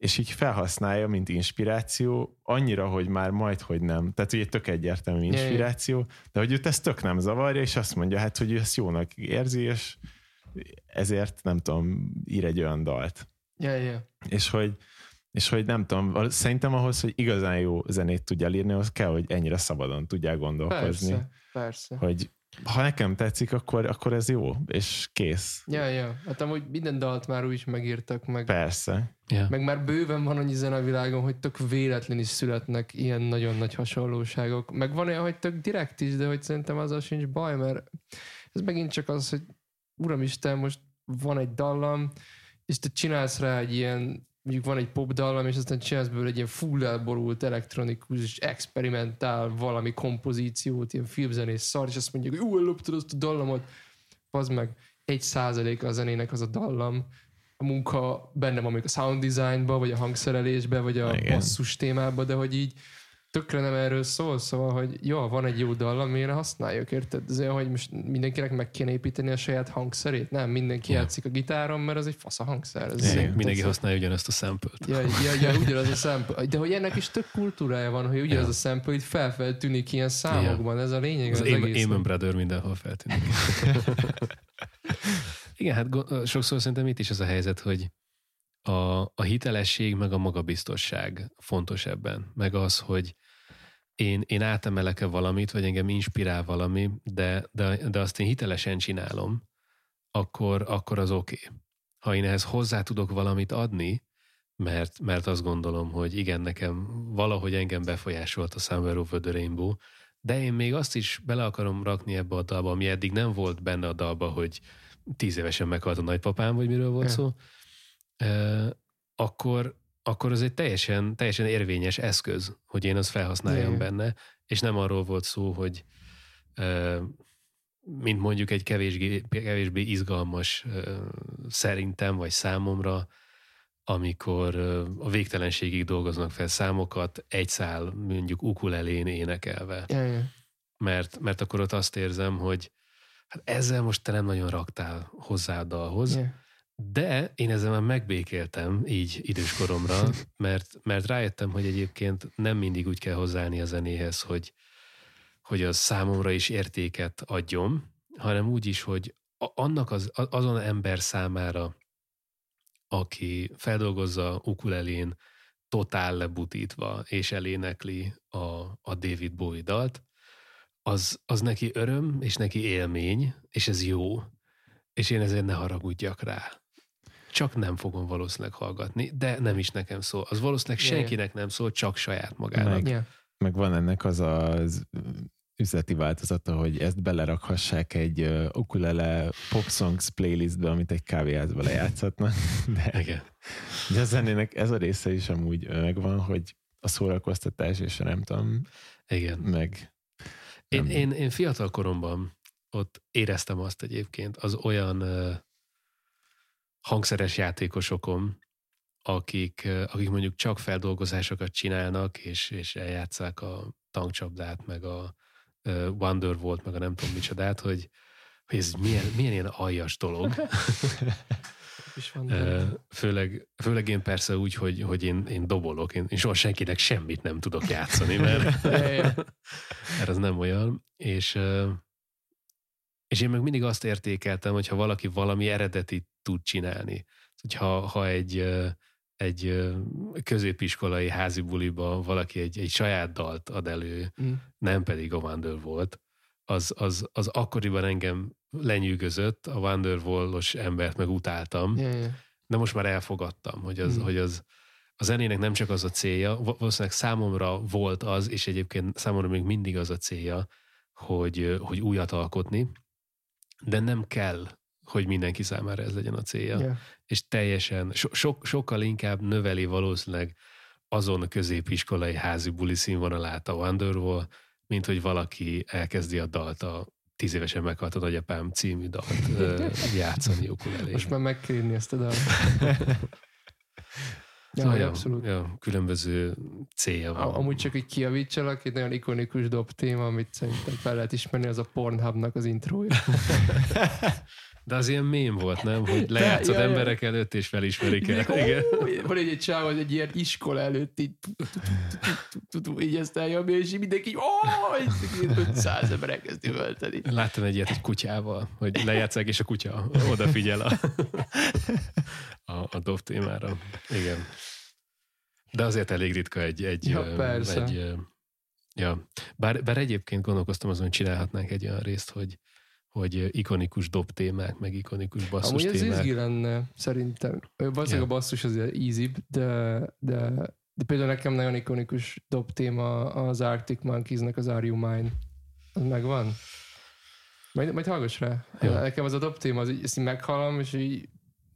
és így felhasználja, mint inspiráció, annyira, hogy már majd, hogy nem. Tehát ugye tök egyértelmű inspiráció, de hogy őt ezt tök nem zavarja, és azt mondja, hát, hogy ő ezt jónak érzi, és ezért nem tudom, ír egy olyan dalt ja, ja. és hogy, és hogy nem tudom, szerintem ahhoz, hogy igazán jó zenét tudjál írni, az kell, hogy ennyire szabadon tudjál gondolkozni. Persze, persze. Hogy ha nekem tetszik, akkor, akkor ez jó, és kész. Ja, ja. Hát amúgy minden dalt már úgy is megírtak, meg, Persze. Ja. meg már bőven van annyi zene a világon, hogy tök véletlen is születnek ilyen nagyon nagy hasonlóságok. Meg van olyan, hogy tök direkt is, de hogy szerintem azzal sincs baj, mert ez megint csak az, hogy uramisten, most van egy dallam, és te csinálsz rá egy ilyen mondjuk van egy pop dallam, és aztán csinálsz belőle egy ilyen full elborult, elektronikus, experimentál valami kompozíciót, ilyen filmzenés szar, és azt mondjuk, ú, elloptad azt a dallamot. Az meg egy százalék a zenének az a dallam. A munka benne van még a sound designba, vagy a hangszerelésbe, vagy a Igen. basszus témába, de hogy így tökre nem erről szól, szóval, hogy jó, van egy jó dal, amire használjuk, érted? Ez olyan, hogy most mindenkinek meg kéne építeni a saját hangszerét? Nem, mindenki Ja. játszik a gitáron, mert az egy fasz a hangszer. Ez szép. Mindenki Ez- használja ugyanazt a sample-t. Ja, ja, ja, ugyanaz a sample. De hogy ennek is tök kultúrája van, hogy ugyanaz Ja. a sample itt felfel tűnik ilyen számokban. Ez a lényeg Az az, egész. Amen Brother mindenhol feltűnik. Igen, hát sokszor szerintem itt is az a helyzet, hogy a, a hitelesség meg a magabiztosság fontos ebben. Meg az, hogy én, én átemelek-e valamit, vagy engem inspirál valami, de, de, de azt én hitelesen csinálom, akkor, akkor az oké. Okay. Ha én ehhez hozzá tudok valamit adni, mert, mert azt gondolom, hogy igen, nekem valahogy engem befolyásolt a Somewhere Over the Rainbow, de én még azt is bele akarom rakni ebbe a dalba, ami eddig nem volt benne a dalba, hogy tíz évesen meghalt a nagypapám, vagy miről volt Ja. szó, akkor, akkor az egy teljesen, teljesen érvényes eszköz, hogy én azt felhasználjam Ja. benne, és nem arról volt szó, hogy mint mondjuk egy kevésbé, kevésbé izgalmas szerintem, vagy számomra, amikor a végtelenségig dolgoznak fel számokat, egy szál mondjuk ukulelén énekelve. Ja. Mert, mert akkor ott azt érzem, hogy hát ezzel most te nem nagyon raktál hozzá a dalhoz, Ja. De én ezzel már megbékéltem így időskoromra, mert, mert rájöttem, hogy egyébként nem mindig úgy kell hozzáállni a zenéhez, hogy, hogy az számomra is értéket adjon, hanem úgy is, hogy annak az, azon ember számára, aki feldolgozza ukulelén totál lebutítva, és elénekli a, a David Bowie dalt, az, az neki öröm, és neki élmény, és ez jó, és én ezért ne haragudjak rá. Csak nem fogom valószínűleg hallgatni, de nem is nekem szól. Az valószínűleg senkinek nem szól, csak saját magának. Meg-. Meg van ennek az az üzleti változata, hogy ezt belerakhassák egy uh, ukulele pop songs playlistbe, amit egy kávéházba lejátszhatnak. De, Igen. de a zenének ez a része is amúgy megvan, hogy a szórakoztatás és nem tudom, Igen. meg Én, Nem. én, én fiatal koromban ott éreztem azt egyébként az olyan uh, hangszeres játékosokon, akik, akik mondjuk csak feldolgozásokat csinálnak, és, és eljátszák a tankcsapdát, meg a uh, Wonderwall, meg a nem tudom micsodát, hogy, hogy ez milyen, milyen ilyen aljas dolog. is van. Főleg, főleg én persze úgy, hogy, hogy én, én dobolok, én, én soha senkinek semmit nem tudok játszani, mert, mert az nem olyan. És, és én meg mindig azt értékeltem, hogyha valaki valami eredeti tud csinálni. Hogyha ha egy, egy középiskolai házi buliba valaki egy, egy saját dalt ad elő, Mm. nem pedig a Wonderwall-t, az, az, az akkoriban engem lenyűgözött, a Wonderwall-os embert meg utáltam, Ja, ja. de most már elfogadtam, hogy az, Hmm. hogy az a zenének nem csak az a célja, val- valószínűleg számomra volt az, és egyébként számomra még mindig az a célja, hogy, hogy újat alkotni, de nem kell, hogy mindenki számára ez legyen a célja. Ja. És teljesen, so, so, sokkal inkább növeli valószínűleg azon a középiskolai házi buli színvonalát a Wonderwall, mint hogy valaki elkezdi a dalt a tíz évesen meghalt a nagyapám című dalt játszani ukulelén. Most már meg kell írni ezt a dalt. Ja, ja, abszolút. Ja, különböző célja van. Amúgy csak egy kiavítsalak, egy nagyon ikonikus dob téma, amit szerintem fel lehet ismerni, az a Pornhubnak az intrója. De az ilyen mém volt, nem? Hogy lejátszod ja, emberek előtt, és felismerik el. Igen. Van egy, csáv, egy ilyen iskola előtt így, így ezt eljönni, és így mindenki így, ó, így 500 ember elkezdi ölteni. Láttam egy ilyet egy kutyával, hogy lejátszák, és a kutya odafigyel a, a, a dob témára. Igen. De azért elég ritka egy... egy Ja, persze. Egy, ja. Bár, bár egyébként gondolkoztam azon, hogy csinálhatnánk egy olyan részt, hogy hogy ikonikus dob témák, meg ikonikus basszus Amúgy ez témák. izgi lenne, szerintem. Valószínűleg Ja. a basszus az easy de, de, de például nekem nagyon ikonikus dob téma az Arctic Monkeysnek az Are You Mine. Az megvan? Majd, majd hallgass rá. Jó. Nekem az a dob téma, az ezt így meghallom, és így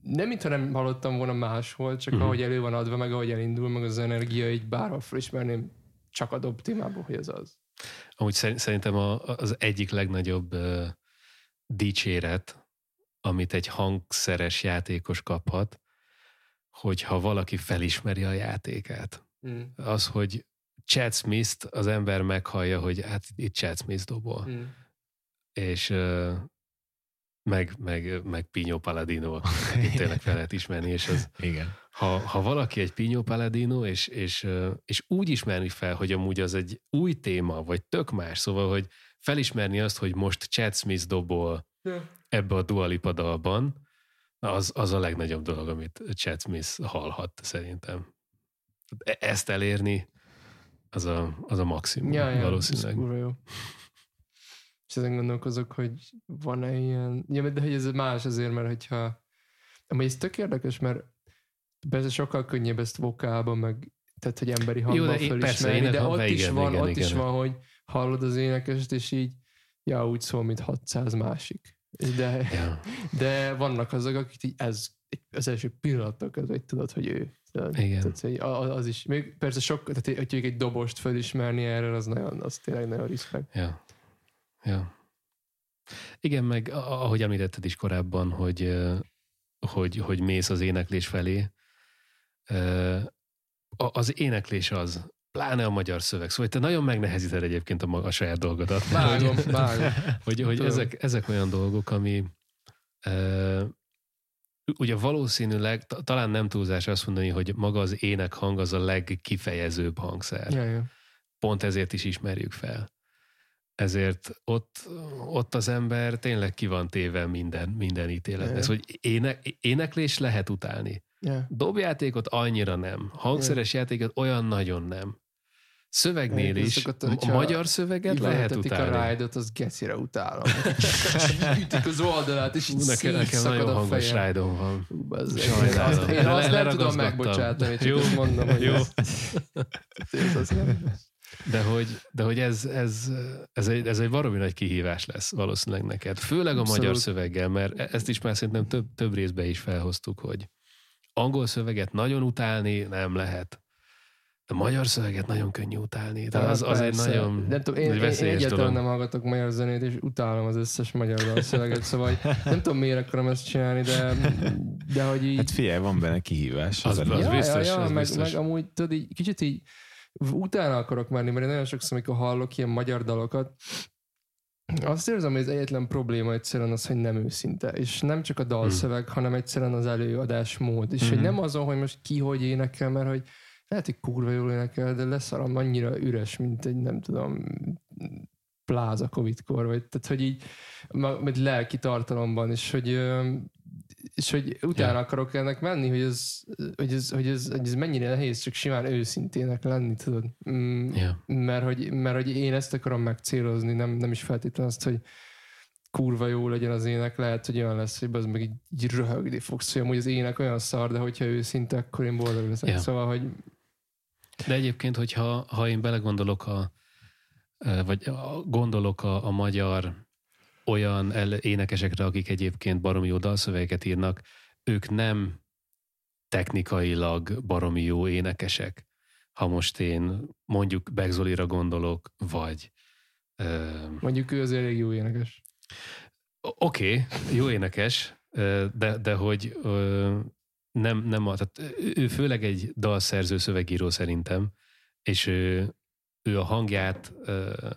nem mintha nem hallottam volna máshol, csak Mhm. ahogy elő van adva, meg ahogy elindul, meg az energia, így bárhol felismerném csak a dob témából, hogy ez az. Amúgy szer- szerintem a, az egyik legnagyobb uh, dicséret, amit egy hangszeres játékos kaphat, hogyha valaki felismeri a játékát. Mm. Az, hogy Chad Smith-t az ember meghallja, hogy hát itt Chad Smith dobol. Mm. És meg, meg, meg Pino Palladino, akit tényleg fel lehet ismerni, és az, Igen. ha, ha valaki egy Pino Palladino, és, és, és úgy ismerni fel, hogy amúgy az egy új téma, vagy tök más, szóval, hogy felismerni azt, hogy most Chad Smith dobol ebbe a Dualipa dalban, az, az a legnagyobb dolog, amit Chad Smith hallhat szerintem. E- Ezt elérni, az a, az a maximum Ja, ja, valószínűleg. Ez jó. És ezen gondolkozok, hogy van-e ilyen... Ja, de hogy ez más azért, mert hogyha... Amúgy ez tök érdekes, mert persze sokkal könnyebb ezt vokálban, meg tehát, hogy emberi hangban de én- persze, fölismerni, de ott is van, igen, ott igen. is van, hogy hallod az énekest, és így ja, úgy szól, mint 600 másik. De, Ja, de vannak azok, akik így ez az első pillanattól kezdve, hogy tudod, hogy ő. Igen. Tehát, hogy a- az is, még persze sok, tehát hogy egy dobost felismerni erről, az, nagyon, az tényleg nagyon respekt. ja, ja. Igen, meg ahogy említetted is korábban, hogy, hogy, hogy mész az éneklés felé, az éneklés az, pláne a magyar szöveg. Szóval te nagyon megnehezíted egyébként a, maga, a saját dolgodat. Vágom, vágom. hogy, hogy Tudom. ezek, ezek olyan dolgok, ami uh, ugye valószínűleg, ta- talán nem túlzás azt mondani, hogy maga az ének hang az a legkifejezőbb hangszer. Ja, ja. Pont ezért is ismerjük fel. Ezért ott, ott az ember tényleg ki van téve minden, minden ítéletnek. Ja. Szóval, hogy ének, éneklés lehet utálni. ja. Dobjátékot annyira nem. Hangszeres játékot olyan nagyon nem. Szövegnél is, a magyar szöveget lehet utálni. a ride az gecire utálom. Ütik az oldalát, és így nekem, nekem nagyon hangos rájdom van. Sajnálom. Én azt nem tudom megbocsátani, csak Jó. mondom, hogy Jó. ez, ez az nem. De hogy, de hogy ez, ez, ez, egy, ez egy baromi nagy kihívás lesz valószínűleg neked. Főleg a Abszolút. magyar szöveggel, mert e- ezt is már szerintem több, több részbe is felhoztuk, hogy angol szöveget nagyon utálni nem lehet. De magyar szöveget nagyon könnyű utálni. De az, az egy nagyon nem tudom, én, egy én, én veszélyes egyáltalán dolog. nem hallgatok magyar zenét, és utálom az összes magyar dalszöveget, szóval nem tudom, miért akarom ezt csinálni, de, de hogy így... Hát figyelj, van benne kihívás. Az- Az, az az biztos, ja, ja, az meg, biztos. meg amúgy tudod, így, kicsit így utána akarok menni, mert én nagyon sokszor, amikor hallok ilyen magyar dalokat, azt érzem, hogy az egyetlen probléma egyszerűen az, hogy nem őszinte. És nem csak a dalszöveg, hanem egyszerűen az előadásmód. És hogy Mhm. nem azon, hogy most ki hogy énekel, mert hogy lehet, hogy kurva jól énekel, de leszarom annyira üres, mint egy nem tudom pláza Covid-kor, vagy tehát, hogy így egy lelki tartalomban, és hogy és hogy utána Ja. akarok ennek menni, hogy ez, hogy, ez, hogy, ez, hogy ez mennyire nehéz csak simán őszintének lenni, tudod? Mm, Ja. mert, hogy, mert hogy én ezt akarom megcélozni, nem, nem is feltétlenül azt, hogy kurva jó legyen az ének, lehet, hogy olyan lesz, hogy az meg így, így röhögni fogsz, hogy amúgy az ének olyan szar, de hogyha őszinte, akkor én boldog leszek. Ja. Szóval, hogy De egyébként, hogyha ha én belegondolok a, vagy gondolok a, a magyar olyan énekesekre, akik egyébként baromi jó dalszövegeket írnak, ők nem technikailag baromi jó énekesek. Ha most én mondjuk Begzolira gondolok, vagy ö, mondjuk ő azért elég jó énekes. Oké, okay, jó énekes, de, de hogy ö, nem, nem a, tehát ő- ő főleg egy dalszerző szövegíró szerintem, és ő, ő a hangját ö,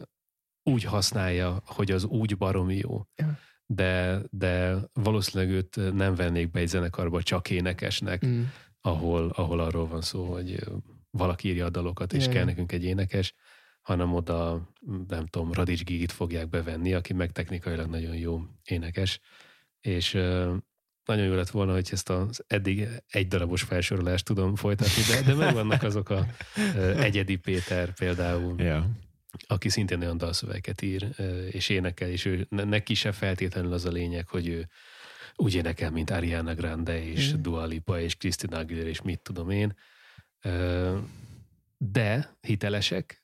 úgy használja, hogy az úgy baromi jó. Ja. De, de valószínűleg őt nem vennék be egy zenekarba csak énekesnek, Mm. ahol, ahol arról van szó, hogy valaki írja a dalokat, és Ja, kell ja. nekünk egy énekes, hanem oda, nem tudom, Radics Gigit fogják bevenni, aki meg technikailag nagyon jó énekes, és nagyon jó lett volna, hogy ezt az eddig egy darabos felsorolást tudom folytatni, de, de megvannak azok a Egyedi Péter például, Ja. Aki szintén olyan dalszövegeket ír, és énekel, és ő, ne- neki se feltétlenül az a lényeg, hogy ő úgy énekel, mint Ariana Grande, és Mhm. Dua Lipa, és Christina Aguilera, és mit tudom én. De hitelesek,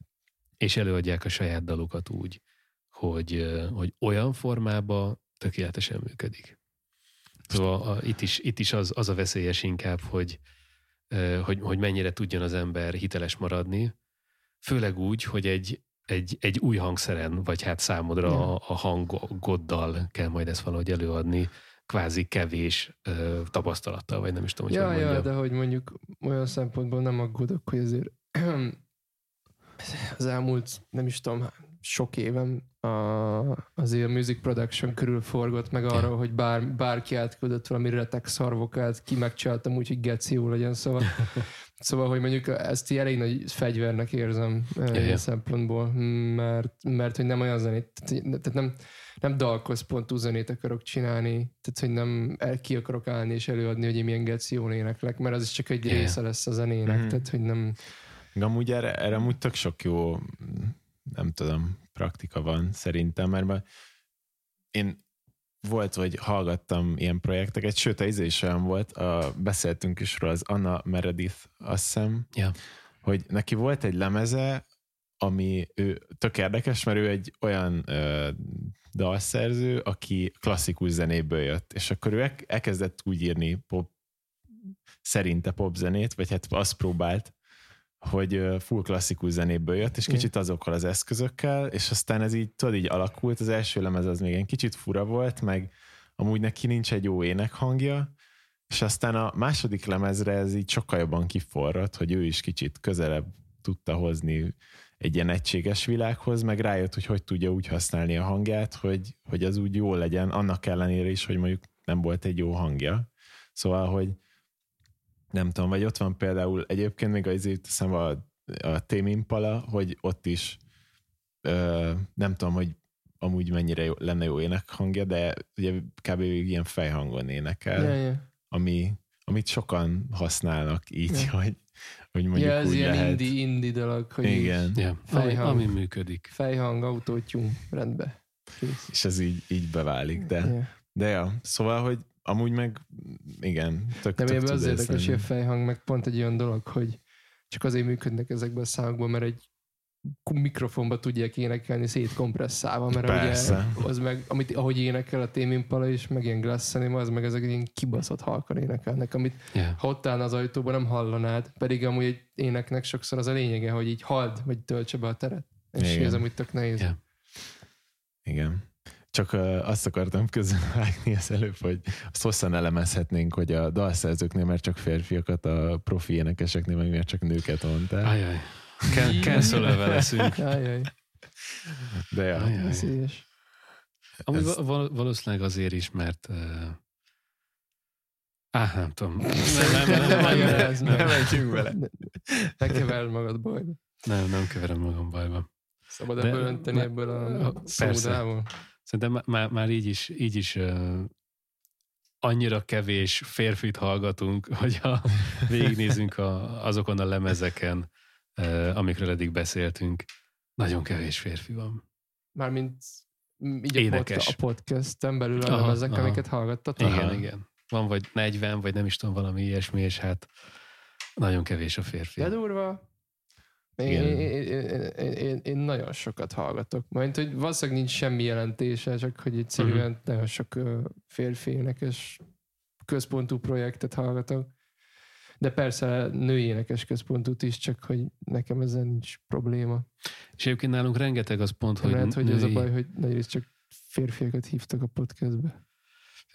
és előadják a saját dalukat úgy, hogy, hogy olyan formában tökéletesen működik. Szóval a, itt is, itt is az, az a veszélyes inkább, hogy, hogy, hogy mennyire tudjon az ember hiteles maradni, főleg úgy, hogy egy, egy, egy új hangszeren, vagy hát számodra Ja. a, a hangoddal kell majd ezt valahogy előadni, kvázi kevés ö, tapasztalattal, vagy nem is tudom, hogy Ja, hogy ja, de hogy mondjuk olyan szempontból nem aggódok, hogy azért az elmúlt, nem is tudom, sok évem a, azért a music production körül forgott meg arra, yeah. hogy bár, bárki átküldött valami retek szarvokát, ki megcsináltam úgy, hogy geci jó legyen, szóval Szóval, hogy mondjuk ezt elég nagy fegyvernek érzem yeah, ilyen yeah. szempontból, mert, mert hogy nem olyan zenét, tehát nem, nem dalközpontú zenét akarok csinálni, tehát hogy nem el, ki akarok állni és előadni, hogy én milyen geci jól éneklek, mert az is csak egy yeah. része lesz a zenének, mm-hmm. tehát hogy nem... Amúgy erre, erre amúgy tök sok jó, nem tudom, praktika van szerintem, mert én volt, hogy hallgattam ilyen projekteket, sőt, a izé is olyan volt, a, beszéltünk is róla, az Anna Meredith, azt hiszem, yeah. hogy neki volt egy lemeze, ami ő tök érdekes, mert ő egy olyan ö, dalszerző, aki klasszikus zenéből jött, és akkor ő elkezdett úgy írni pop, szerinte popzenét, vagy hát azt próbált, hogy full klasszikus zenéből jött, és kicsit azokkal az eszközökkel, és aztán ez így, tudod, így alakult, az első lemez az még egy kicsit fura volt, meg amúgy neki nincs egy jó énekhangja, és aztán a második lemezre ez így sokkal jobban kiforrott, hogy ő is kicsit közelebb tudta hozni egy ilyen egységes világhoz, meg rájött, hogy hogy tudja úgy használni a hangját, hogy, hogy az úgy jó legyen, annak ellenére is, hogy mondjuk nem volt egy jó hangja. Szóval, hogy nem tudom, vagy ott van például egyébként még az teszem a, a Tame Impala, hogy ott is ö, nem tudom, hogy amúgy mennyire jó, lenne jó énekhangja, de ugye kb. ilyen fejhangon énekel, yeah, yeah. Ami, amit sokan használnak így, yeah. hogy, hogy mondjuk ja, ez úgy ilyen lehet. indi, indi dolog, hogy Igen. Yeah. Fejhang. Ami, ami működik. Fejhang, autótyú, rendbe. Kész. És ez így, így beválik, de, Yeah. de ja, szóval, hogy amúgy meg igen, tök, De tök tud az érdekes, hogy a fejhang meg pont egy olyan dolog, hogy csak azért működnek ezekben a számokban, mert egy mikrofonba tudják énekelni szétkompresszálva, mert Persze. ugye az meg, amit, ahogy énekel a Tame Impala is, meg ilyen Glass Cinema, az meg ezek ilyen kibaszott halkan énekelnek, amit Yeah. ha ott állna az ajtóban nem hallanád, pedig amúgy egy éneknek sokszor az a lényege, hogy így hald, vagy töltse be a teret. És Igen. ez amúgy tök nehéz. Yeah. Igen. Csak azt akartam közben vágni az előbb, hogy azt hosszan elemezhetnénk, hogy a dalszerzőknél már csak férfiakat, a profi énekeseknél meg már csak nőket mondtál. Ajaj. Cancelölve leszünk. Ajaj, De ja, Ajaj. Ez- val- val- valószínűleg azért is, mert uh... Á, nem tudom. Nem, nem, nem, nem, nem, Ez nem, nem nem, menjünk vele. Ne keverd magad bajba. nem, nem keverem magam bajba. Szabad ebből önteni ebből a Persze. szódából. Szerintem má- már, már így is, így is annyira kevés férfit hallgatunk, hogy ha végignézünk a, azokon a lemezeken, amikről eddig beszéltünk, nagyon kevés férfi van. Mármint így a, Énekes. a podcasten belül a Aha, lemezek, aha. amiket hallgattatok. Igen, Aha. igen. Van vagy 40, vagy nem is tudom, valami ilyesmi, és hát nagyon kevés a férfi. De durva. Én, én, én, én, nagyon sokat hallgatok. Majd, hogy valószínűleg nincs semmi jelentése, csak hogy egyszerűen uh-huh. nagyon sok férfi énekes központú projektet hallgatok. De persze női énekes központút is, csak hogy nekem ezzel nincs probléma. És egyébként nálunk rengeteg az pont, Hogy lehet, hogy az a női- baj, hogy nagyrészt csak férfiakat hívtak a podcastbe.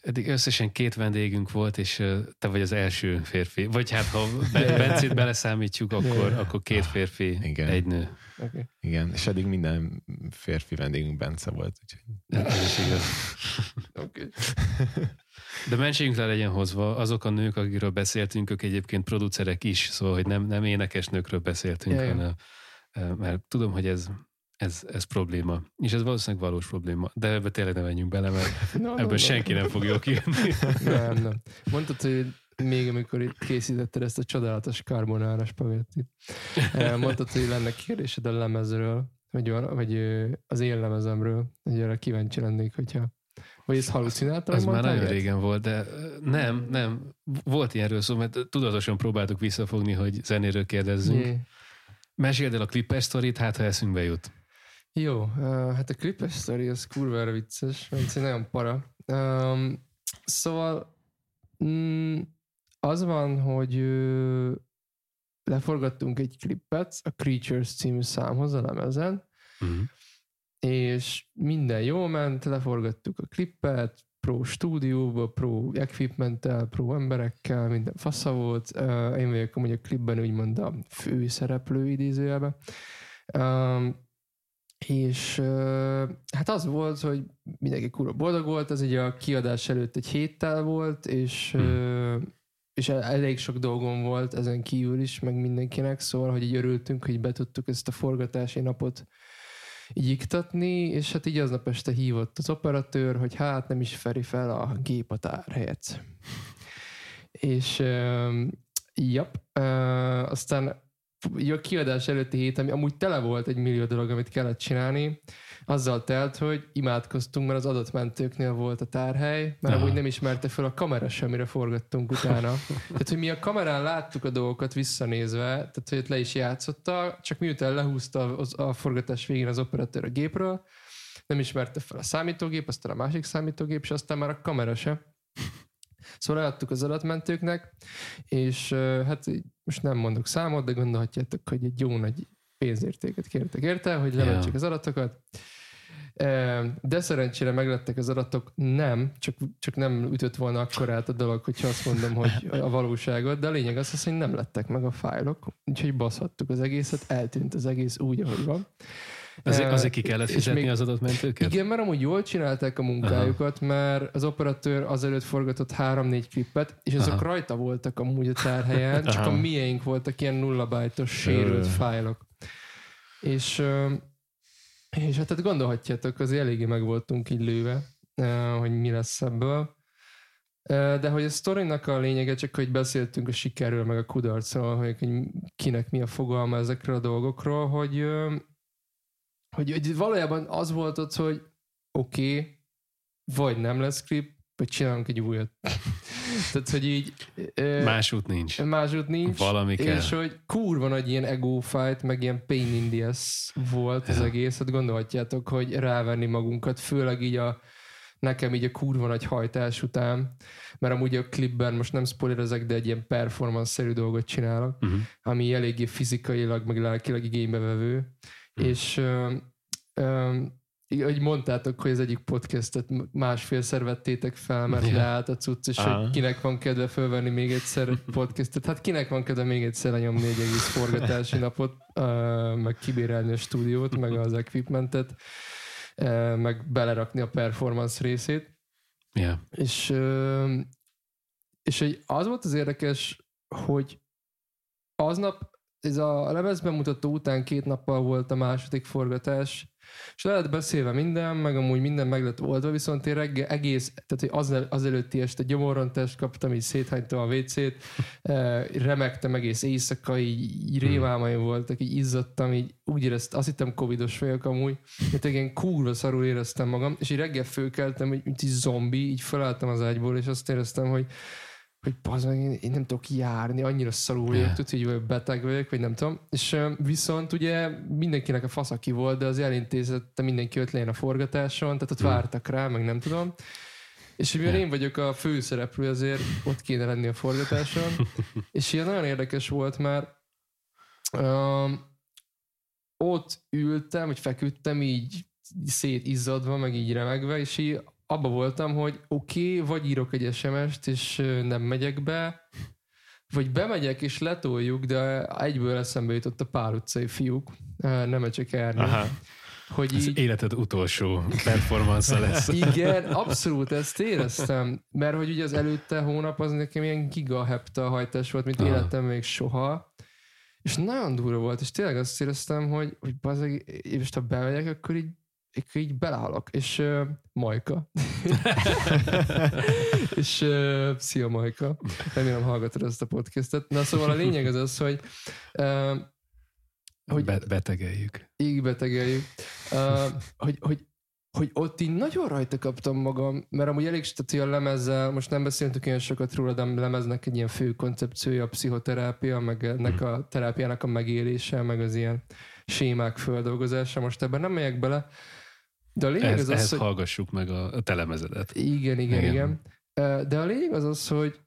Eddig összesen két vendégünk volt, és te vagy az első férfi. Vagy hát, ha Be- Bencét beleszámítjuk, akkor, Yeah. akkor két férfi, Igen. egy nő. Okay. Igen, és eddig minden férfi vendégünk Bence volt. Úgyhogy... Ez is igaz. Okay. De mentségünk le legyen hozva, azok a nők, akikről beszéltünk, ők egyébként producerek is, szóval, hogy nem, nem énekes nőkről beszéltünk, ja. hanem, mert tudom, hogy ez, ez, ez probléma. És ez valószínűleg valós probléma. De ebbe tényleg ne menjünk bele, mert No, no, ebből no. senki nem fog jól kijönni. Nem, nem. Mondtad, hogy még amikor itt készítetted ezt a csodálatos carbonara spagettit, eh, mondtad, hogy lenne kérdésed a lemezről, vagy, van- vagy az én lemezemről, hogy arra kíváncsi lennék, hogyha vagy ezt halucináltam? Az már nagyon régen volt, de nem, nem. Volt ilyenről szó, mert tudatosan próbáltuk visszafogni, hogy zenéről kérdezzünk. Jé. Meséld el a klipes sztorit, hát ha eszünkbe jut. Jó, uh, hát a klipes story az kurvára vicces, mert nagyon para. Um, szóval mm, az van, hogy uh, leforgattunk egy klippet a Creatures című számhoz a lemezen, Uh-huh. és minden jó ment, leforgattuk a klippet, pro stúdióba, pro equipmenttel, pro emberekkel, minden fasza volt. Uh, én vagyok amúgy a klipben úgymond a fő szereplő idézőjelben. Um, és hát az volt, hogy mindenki kurva boldog volt, ez ugye a kiadás előtt egy héttel volt, és hmm. és elég sok dolgom volt ezen kívül is, meg mindenkinek, szóval, hogy így örültünk, hogy be tudtuk ezt a forgatási napot így iktatni, és hát így aznap este hívott az operatőr, hogy hát nem is feri fel a gép a tárhelyet. és jap, aztán a kiadás előtti hét, ami amúgy tele volt egy millió dolog, amit kellett csinálni, azzal telt, hogy imádkoztunk, mert az adatmentőknél volt a tárhely, mert Aha. amúgy nem ismerte fel a kamera semmire forgattunk utána. tehát, hogy mi a kamerán láttuk a dolgokat visszanézve, tehát, hogy le is játszotta, csak miután lehúzta a, a forgatás végén az operatőr a gépről, nem ismerte fel a számítógép, aztán a másik számítógép, és aztán már a kamera se. Szóval leadtuk az adatmentőknek, és hát most nem mondok számot, de gondolhatjátok, hogy egy jó nagy pénzértéket kértek érte, hogy lementsék yeah. az adatokat. De szerencsére meglettek az adatok, nem, csak, csak nem ütött volna akkorát a dolog, hogyha azt mondom, hogy a valóságot, de a lényeg az, hogy nem lettek meg a fájlok, úgyhogy baszhattuk az egészet, eltűnt az egész úgy, ahogy van. Azért, azért ki kellett fizetni még, az adatmentőket? Igen, mert amúgy jól csinálták a munkájukat, Aha. mert az operatőr azelőtt forgatott három-négy klippet, és azok Aha. rajta voltak amúgy a tárhelyen, csak Aha. a miénk voltak ilyen nullabájtos sérült fájlok. És, és hát, hát gondolhatjátok, azért eléggé meg voltunk így lőve, hogy mi lesz ebből. De hogy a sztorinak a lényege csak, hogy beszéltünk a sikerről, meg a kudarcról, hogy kinek mi a fogalma ezekről a dolgokról, hogy hogy, hogy valójában az volt ott, hogy oké, okay, vagy nem lesz klip, vagy csinálunk egy újat. Tehát, hogy így... Más út nincs. Más út nincs. Valami kell. És hogy kurva nagy ilyen ego fight, meg ilyen pain in the ass volt ja. az egész. Hát gondolhatjátok, hogy rávenni magunkat, főleg így a nekem így a kurva nagy hajtás után, mert amúgy a klipben most nem spoilerezek, de egy ilyen performance-szerű dolgot csinálok, uh-huh. ami eléggé fizikailag, meg lelkileg igénybevevő, Hmm. És um, hogy mondtátok, hogy az egyik podcastet másfélszer vettétek fel, mert yeah. leállt a cucc, és ah. hogy kinek van kedve fölvenni még egyszer egy podcastet. Hát kinek van kedve még egyszer lenyomni egy egész forgatási napot, meg kibérelni a stúdiót, meg az equipmentet, meg belerakni a performance részét. Yeah. És, és hogy az volt az érdekes, hogy aznap ez a lemezbemutató után két nappal volt a második forgatás, és le lett beszélve minden, meg amúgy minden meg lett oldva, viszont én reggel egész, tehát hogy az, az előtti este gyomorrontást kaptam, így széthánytam a WC-t, eh, remektem egész éjszaka, így, így hmm. rémálmaim voltak, így izzadtam, így úgy éreztem, azt hittem covidos vagyok amúgy, mert ilyen kurva szarul éreztem magam, és így reggel fölkeltem, mint egy zombi, így felálltam az ágyból, és azt éreztem, hogy hogy bazd meg, én, én nem tudok járni, annyira szarul vagyok, yeah. tudod, hogy beteg vagyok, vagy nem tudom. És viszont ugye mindenkinek a fasz, aki volt, de az elintézette mindenki öt a forgatáson, tehát ott mm. vártak rá, meg nem tudom. És mivel yeah. én vagyok a főszereplő, azért ott kéne lenni a forgatáson. és ilyen nagyon érdekes volt, mert um, ott ültem, vagy feküdtem így szétizzadva, meg így remegve, és így abba voltam, hogy oké, okay, vagy írok egy SMS-t, és nem megyek be, vagy bemegyek és letoljuk, de egyből eszembe jutott a pár utcai fiúk, nem csak Ernő. Aha. Hogy Ez így... életed utolsó performance lesz. Igen, abszolút ezt éreztem, mert hogy ugye az előtte hónap az nekem ilyen gigahepta hajtás volt, mint Aha. életem még soha, és nagyon durva volt, és tényleg azt éreztem, hogy, hogy bazeg, és ha bemegyek, akkor így így belehalok, és uh, Majka. és uh, szia Majka. Remélem hallgatod ezt a podcastet. Na szóval a lényeg az az, hogy uh, hogy Be- betegeljük. Így betegeljük. Uh, hogy, hogy, hogy ott így nagyon rajta kaptam magam, mert amúgy elég stati a lemezzel, most nem beszéltünk olyan sokat róla, de a lemeznek egy ilyen fő koncepciója a pszichoterápia, meg ennek a terápiának a megélése, meg az ilyen sémák földolgozása. Most ebben nem megyek bele, de a lényeg ehhez, az, ehhez hogy... hallgassuk meg a, telemezedet. Igen, igen, igen, igen. De a lényeg az az, hogy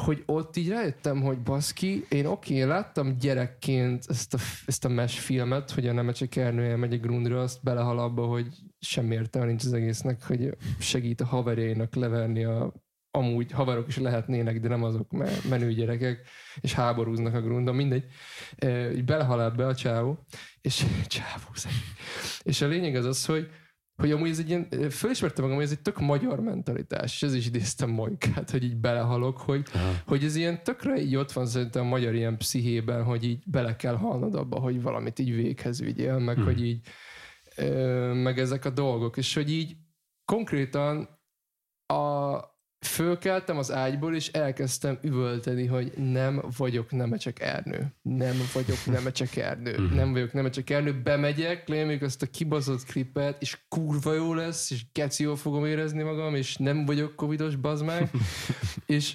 hogy ott így rájöttem, hogy baszki, én oké, én láttam gyerekként ezt a, ezt a mesh filmet, hogy a Nemecse Ernője megy a grundra, azt belehal abba, hogy semmi értelme nincs az egésznek, hogy segít a haverjainak leverni a amúgy haverok is lehetnének, de nem azok, mert menő gyerekek, és háborúznak a grundon, mindegy. Így belehal ebbe a csávó, és csávó És a lényeg az az, hogy hogy amúgy ez egy ilyen, fölismertem magam, hogy ez egy tök magyar mentalitás, és ez is idéztem Majkát, hogy így belehalok, hogy, hogy ez ilyen tökre így ott van szerintem a magyar ilyen pszichében, hogy így bele kell halnod abba, hogy valamit így véghez vigyél, meg hmm. hogy így meg ezek a dolgok, és hogy így konkrétan a, fölkeltem az ágyból, és elkezdtem üvölteni, hogy nem vagyok Nemecsek Ernő. Nem vagyok Nemecsek Ernő. Mhm. Nem vagyok Nemecsek Ernő. Bemegyek, lémjük azt a kibaszott klipet, és kurva jó lesz, és geci jól fogom érezni magam, és nem vagyok covidos, bazd meg. és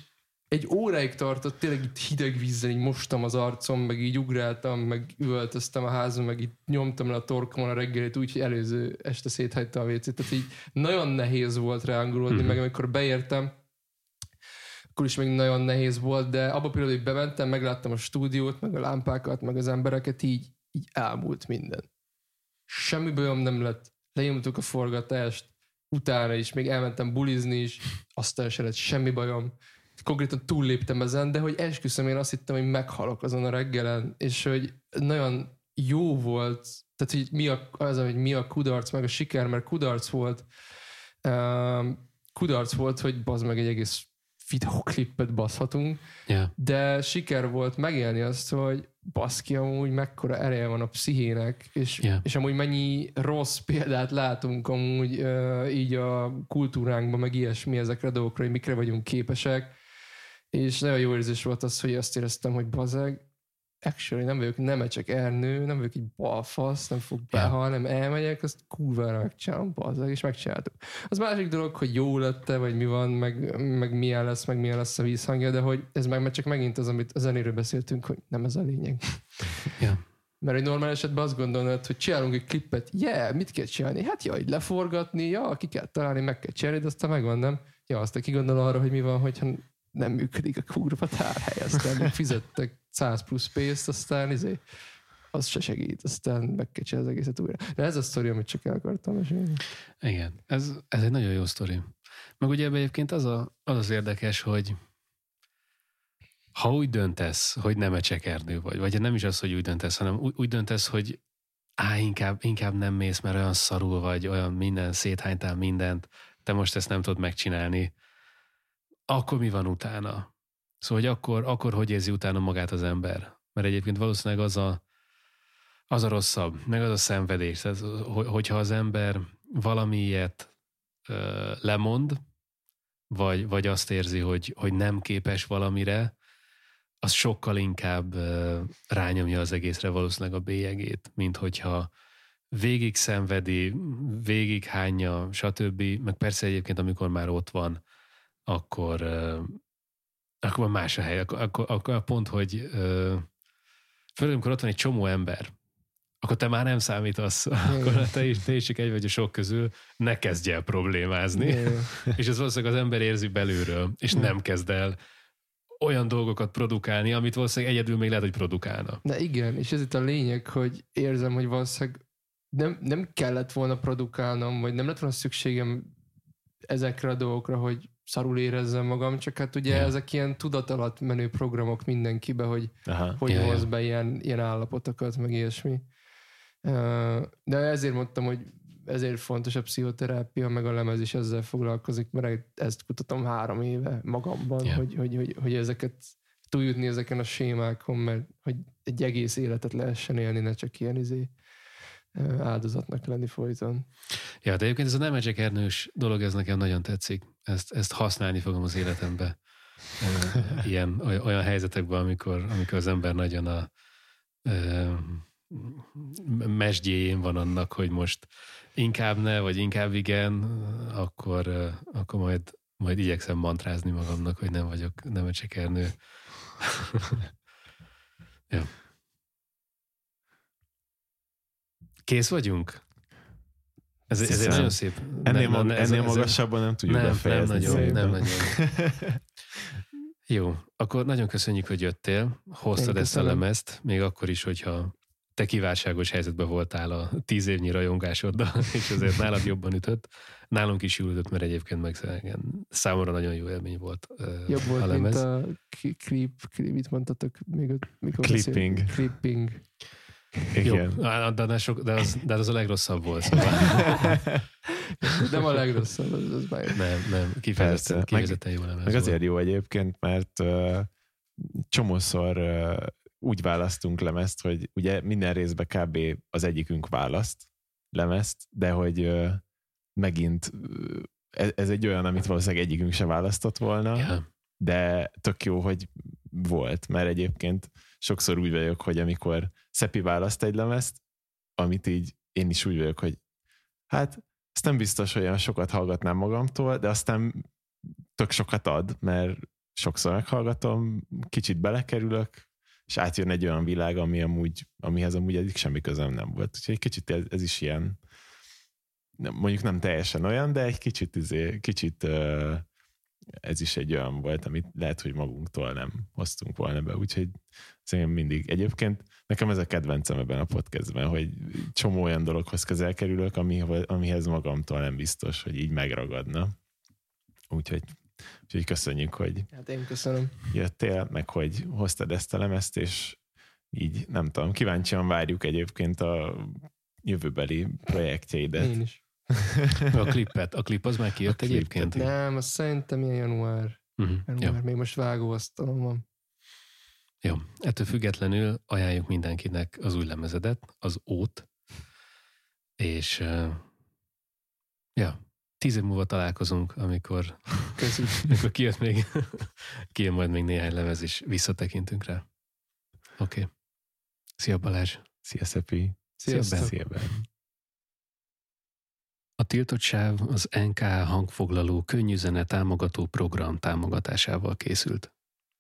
egy óráig tartott, tényleg itt hideg vízzel így mostam az arcom, meg így ugráltam, meg üvöltöztem a házon, meg így nyomtam le a torkomon a reggelit úgy, hogy előző este széthagyta a WC-t. Tehát így nagyon nehéz volt rángolódni, mm-hmm. meg amikor beértem, akkor is még nagyon nehéz volt, de abban a pillanatban, hogy bementem, megláttam a stúdiót, meg a lámpákat, meg az embereket, így, így elmúlt minden. Semmi bajom nem lett. Lenyomtuk a forgatást, utána is, még elmentem bulizni is, aztán se lett semmi bajom. Konkrétan túlléptem ezen, de hogy esküszöm, én azt hittem, hogy meghalok azon a reggelen, és hogy nagyon jó volt, tehát hogy mi a, az, hogy mi a kudarc, meg a siker, mert kudarc volt, um, kudarc volt, hogy bazd meg egy egész videoklipet baszhatunk, yeah. de siker volt megélni azt, hogy baszki amúgy mekkora ereje van a pszichének, és, yeah. és amúgy mennyi rossz példát látunk amúgy uh, így a kultúránkban, meg ilyesmi ezekre a dolgokra, hogy mikre vagyunk képesek, és nagyon jó érzés volt az, hogy azt éreztem, hogy bazeg, actually nem vagyok nem csak Ernő, nem vagyok egy balfasz, nem fog behalni, hanem elmegyek, azt kurvára megcsinálom, bazzag, és megcsináltuk. Az másik dolog, hogy jó lett vagy mi van, meg, meg milyen lesz, meg milyen lesz a vízhangja, de hogy ez meg csak megint az, amit a zenéről beszéltünk, hogy nem ez a lényeg. Yeah. Mert egy normál esetben azt gondolod, hogy csinálunk egy klippet, yeah, mit kell csinálni? Hát ja, így leforgatni, ja, ki kell találni, meg kell csinálni, de aztán megvan, nem? Ja, aztán kigondol arra, hogy mi van, hogyha nem működik a kurva tárhely, aztán fizettek 100 plusz pénzt, aztán izé, az se segít, aztán meg kell az egészet újra. De ez a sztori, amit csak el akartam mesélni. Igen, ez, ez egy nagyon jó sztori. Meg ugye ebben egyébként az, a, az az érdekes, hogy ha úgy döntesz, hogy nem erdő vagy, vagy nem is az, hogy úgy döntesz, hanem úgy, úgy döntesz, hogy á, inkább, inkább nem mész, mert olyan szarul vagy, olyan minden, széthánytál mindent, te most ezt nem tudod megcsinálni, akkor mi van utána? Szóval, hogy akkor, akkor hogy érzi utána magát az ember? Mert egyébként valószínűleg az a, az a rosszabb, meg az a szenvedés. Tehát, hogyha az ember valami ö, lemond, vagy, vagy azt érzi, hogy, hogy nem képes valamire, az sokkal inkább ö, rányomja az egészre valószínűleg a bélyegét, mint hogyha végig szenvedi, végig hányja, stb. Meg persze egyébként, amikor már ott van, akkor, akkor más a hely. Akkor, akkor, akkor pont, hogy főleg, amikor ott van egy csomó ember, akkor te már nem számítasz, akkor te is, te is csak egy vagy a sok közül, ne kezdj el problémázni. Yeah. és ez valószínűleg az ember érzi belülről, és nem kezd el olyan dolgokat produkálni, amit valószínűleg egyedül még lehet, hogy produkálna. De igen, és ez itt a lényeg, hogy érzem, hogy valószínűleg nem, nem kellett volna produkálnom, vagy nem lett volna szükségem ezekre a dolgokra, hogy szarul érezzem magam, csak hát ugye yeah. ezek ilyen tudat alatt menő programok mindenkibe, hogy Aha. hogy yeah, hoz be ilyen, ilyen állapotokat, meg ilyesmi. De ezért mondtam, hogy ezért fontos a pszichoterápia, meg a lemez is ezzel foglalkozik, mert ezt kutatom három éve magamban, yeah. hogy, hogy, hogy, hogy ezeket túljutni ezeken a sémákon, mert hogy egy egész életet lehessen élni, ne csak ilyen izé áldozatnak lenni folyton. Ja, de egyébként ez a nem ernős dolog, ez nekem nagyon tetszik. Ezt, ezt használni fogom az életembe. Ilyen, olyan helyzetekben, amikor, amikor az ember nagyon a mesdjéjén van annak, hogy most inkább ne, vagy inkább igen, akkor, akkor majd, majd igyekszem mantrázni magamnak, hogy nem vagyok nem ernő. ja. Kész vagyunk? Ez, ez egy nagyon szép. Ennél, nem, nem, ennél magasabban nem tudjuk nem, befejezni. Nem nagyon, nem nagyon. Jó, akkor nagyon köszönjük, hogy jöttél, hoztad ezt a lemezt, még akkor is, hogyha te kiválságos helyzetben voltál a tíz évnyi rajongásoddal, és azért nálad jobban ütött. Nálunk is jól ütött, mert egyébként meg igen, számomra nagyon jó élmény volt Jobb volt, a lemez. mint a clip, clip mit mondtatok? Még, mikor Clipping. beszélt? Clipping. Igen. Jó, de, de, sok, de, az, de az a legrosszabb volt. Szóval. Nem a legrosszabb, az, az jó. Nem, nem, Persze. kifejezetten, Meg- kifejezetten jó lemez Meg azért volt. jó egyébként, mert uh, csomószor uh, úgy választunk lemezt, hogy ugye minden részben kb. az egyikünk választ lemezt, de hogy uh, megint uh, ez, ez egy olyan, amit valószínűleg egyikünk se választott volna, Ja, de tök jó, hogy volt, mert egyébként sokszor úgy vagyok, hogy amikor Szepi választ egy lemezt, amit így én is úgy vagyok, hogy hát ezt nem biztos, hogy olyan sokat hallgatnám magamtól, de aztán tök sokat ad, mert sokszor meghallgatom, kicsit belekerülök, és átjön egy olyan világ, ami amúgy, amihez amúgy eddig semmi közöm nem volt. Úgyhogy egy kicsit ez, ez is ilyen, mondjuk nem teljesen olyan, de egy kicsit, izé, kicsit ez is egy olyan volt, amit lehet, hogy magunktól nem hoztunk volna be, úgyhogy szerintem mindig. Egyébként nekem ez a kedvencem ebben a podcastben, hogy csomó olyan dologhoz közel kerülök, ami, amihez magamtól nem biztos, hogy így megragadna. Úgyhogy, úgyhogy köszönjük, hogy Hát én köszönöm. jöttél, meg hogy hoztad ezt a lemezt, és így nem tudom, kíváncsian várjuk egyébként a jövőbeli projektjeidet. Én is. a klipet, a klip az már kijött A klip, egyébként? Nem, azt szerintem ilyen január. Uh-huh. január. Jó. Még most vágóasztalon van. Jó, ettől függetlenül ajánljuk mindenkinek az új lemezedet, az Ót, és uh, ja, tíz év múlva találkozunk, amikor, Köszi. amikor kijött még, kijön majd még néhány lemez, és visszatekintünk rá. Oké. Okay. Szia Balázs! Szia, Szepi! Sziasztok. Szia, Ben. A tiltott sáv az NK hangfoglaló könnyű zene támogató program támogatásával készült.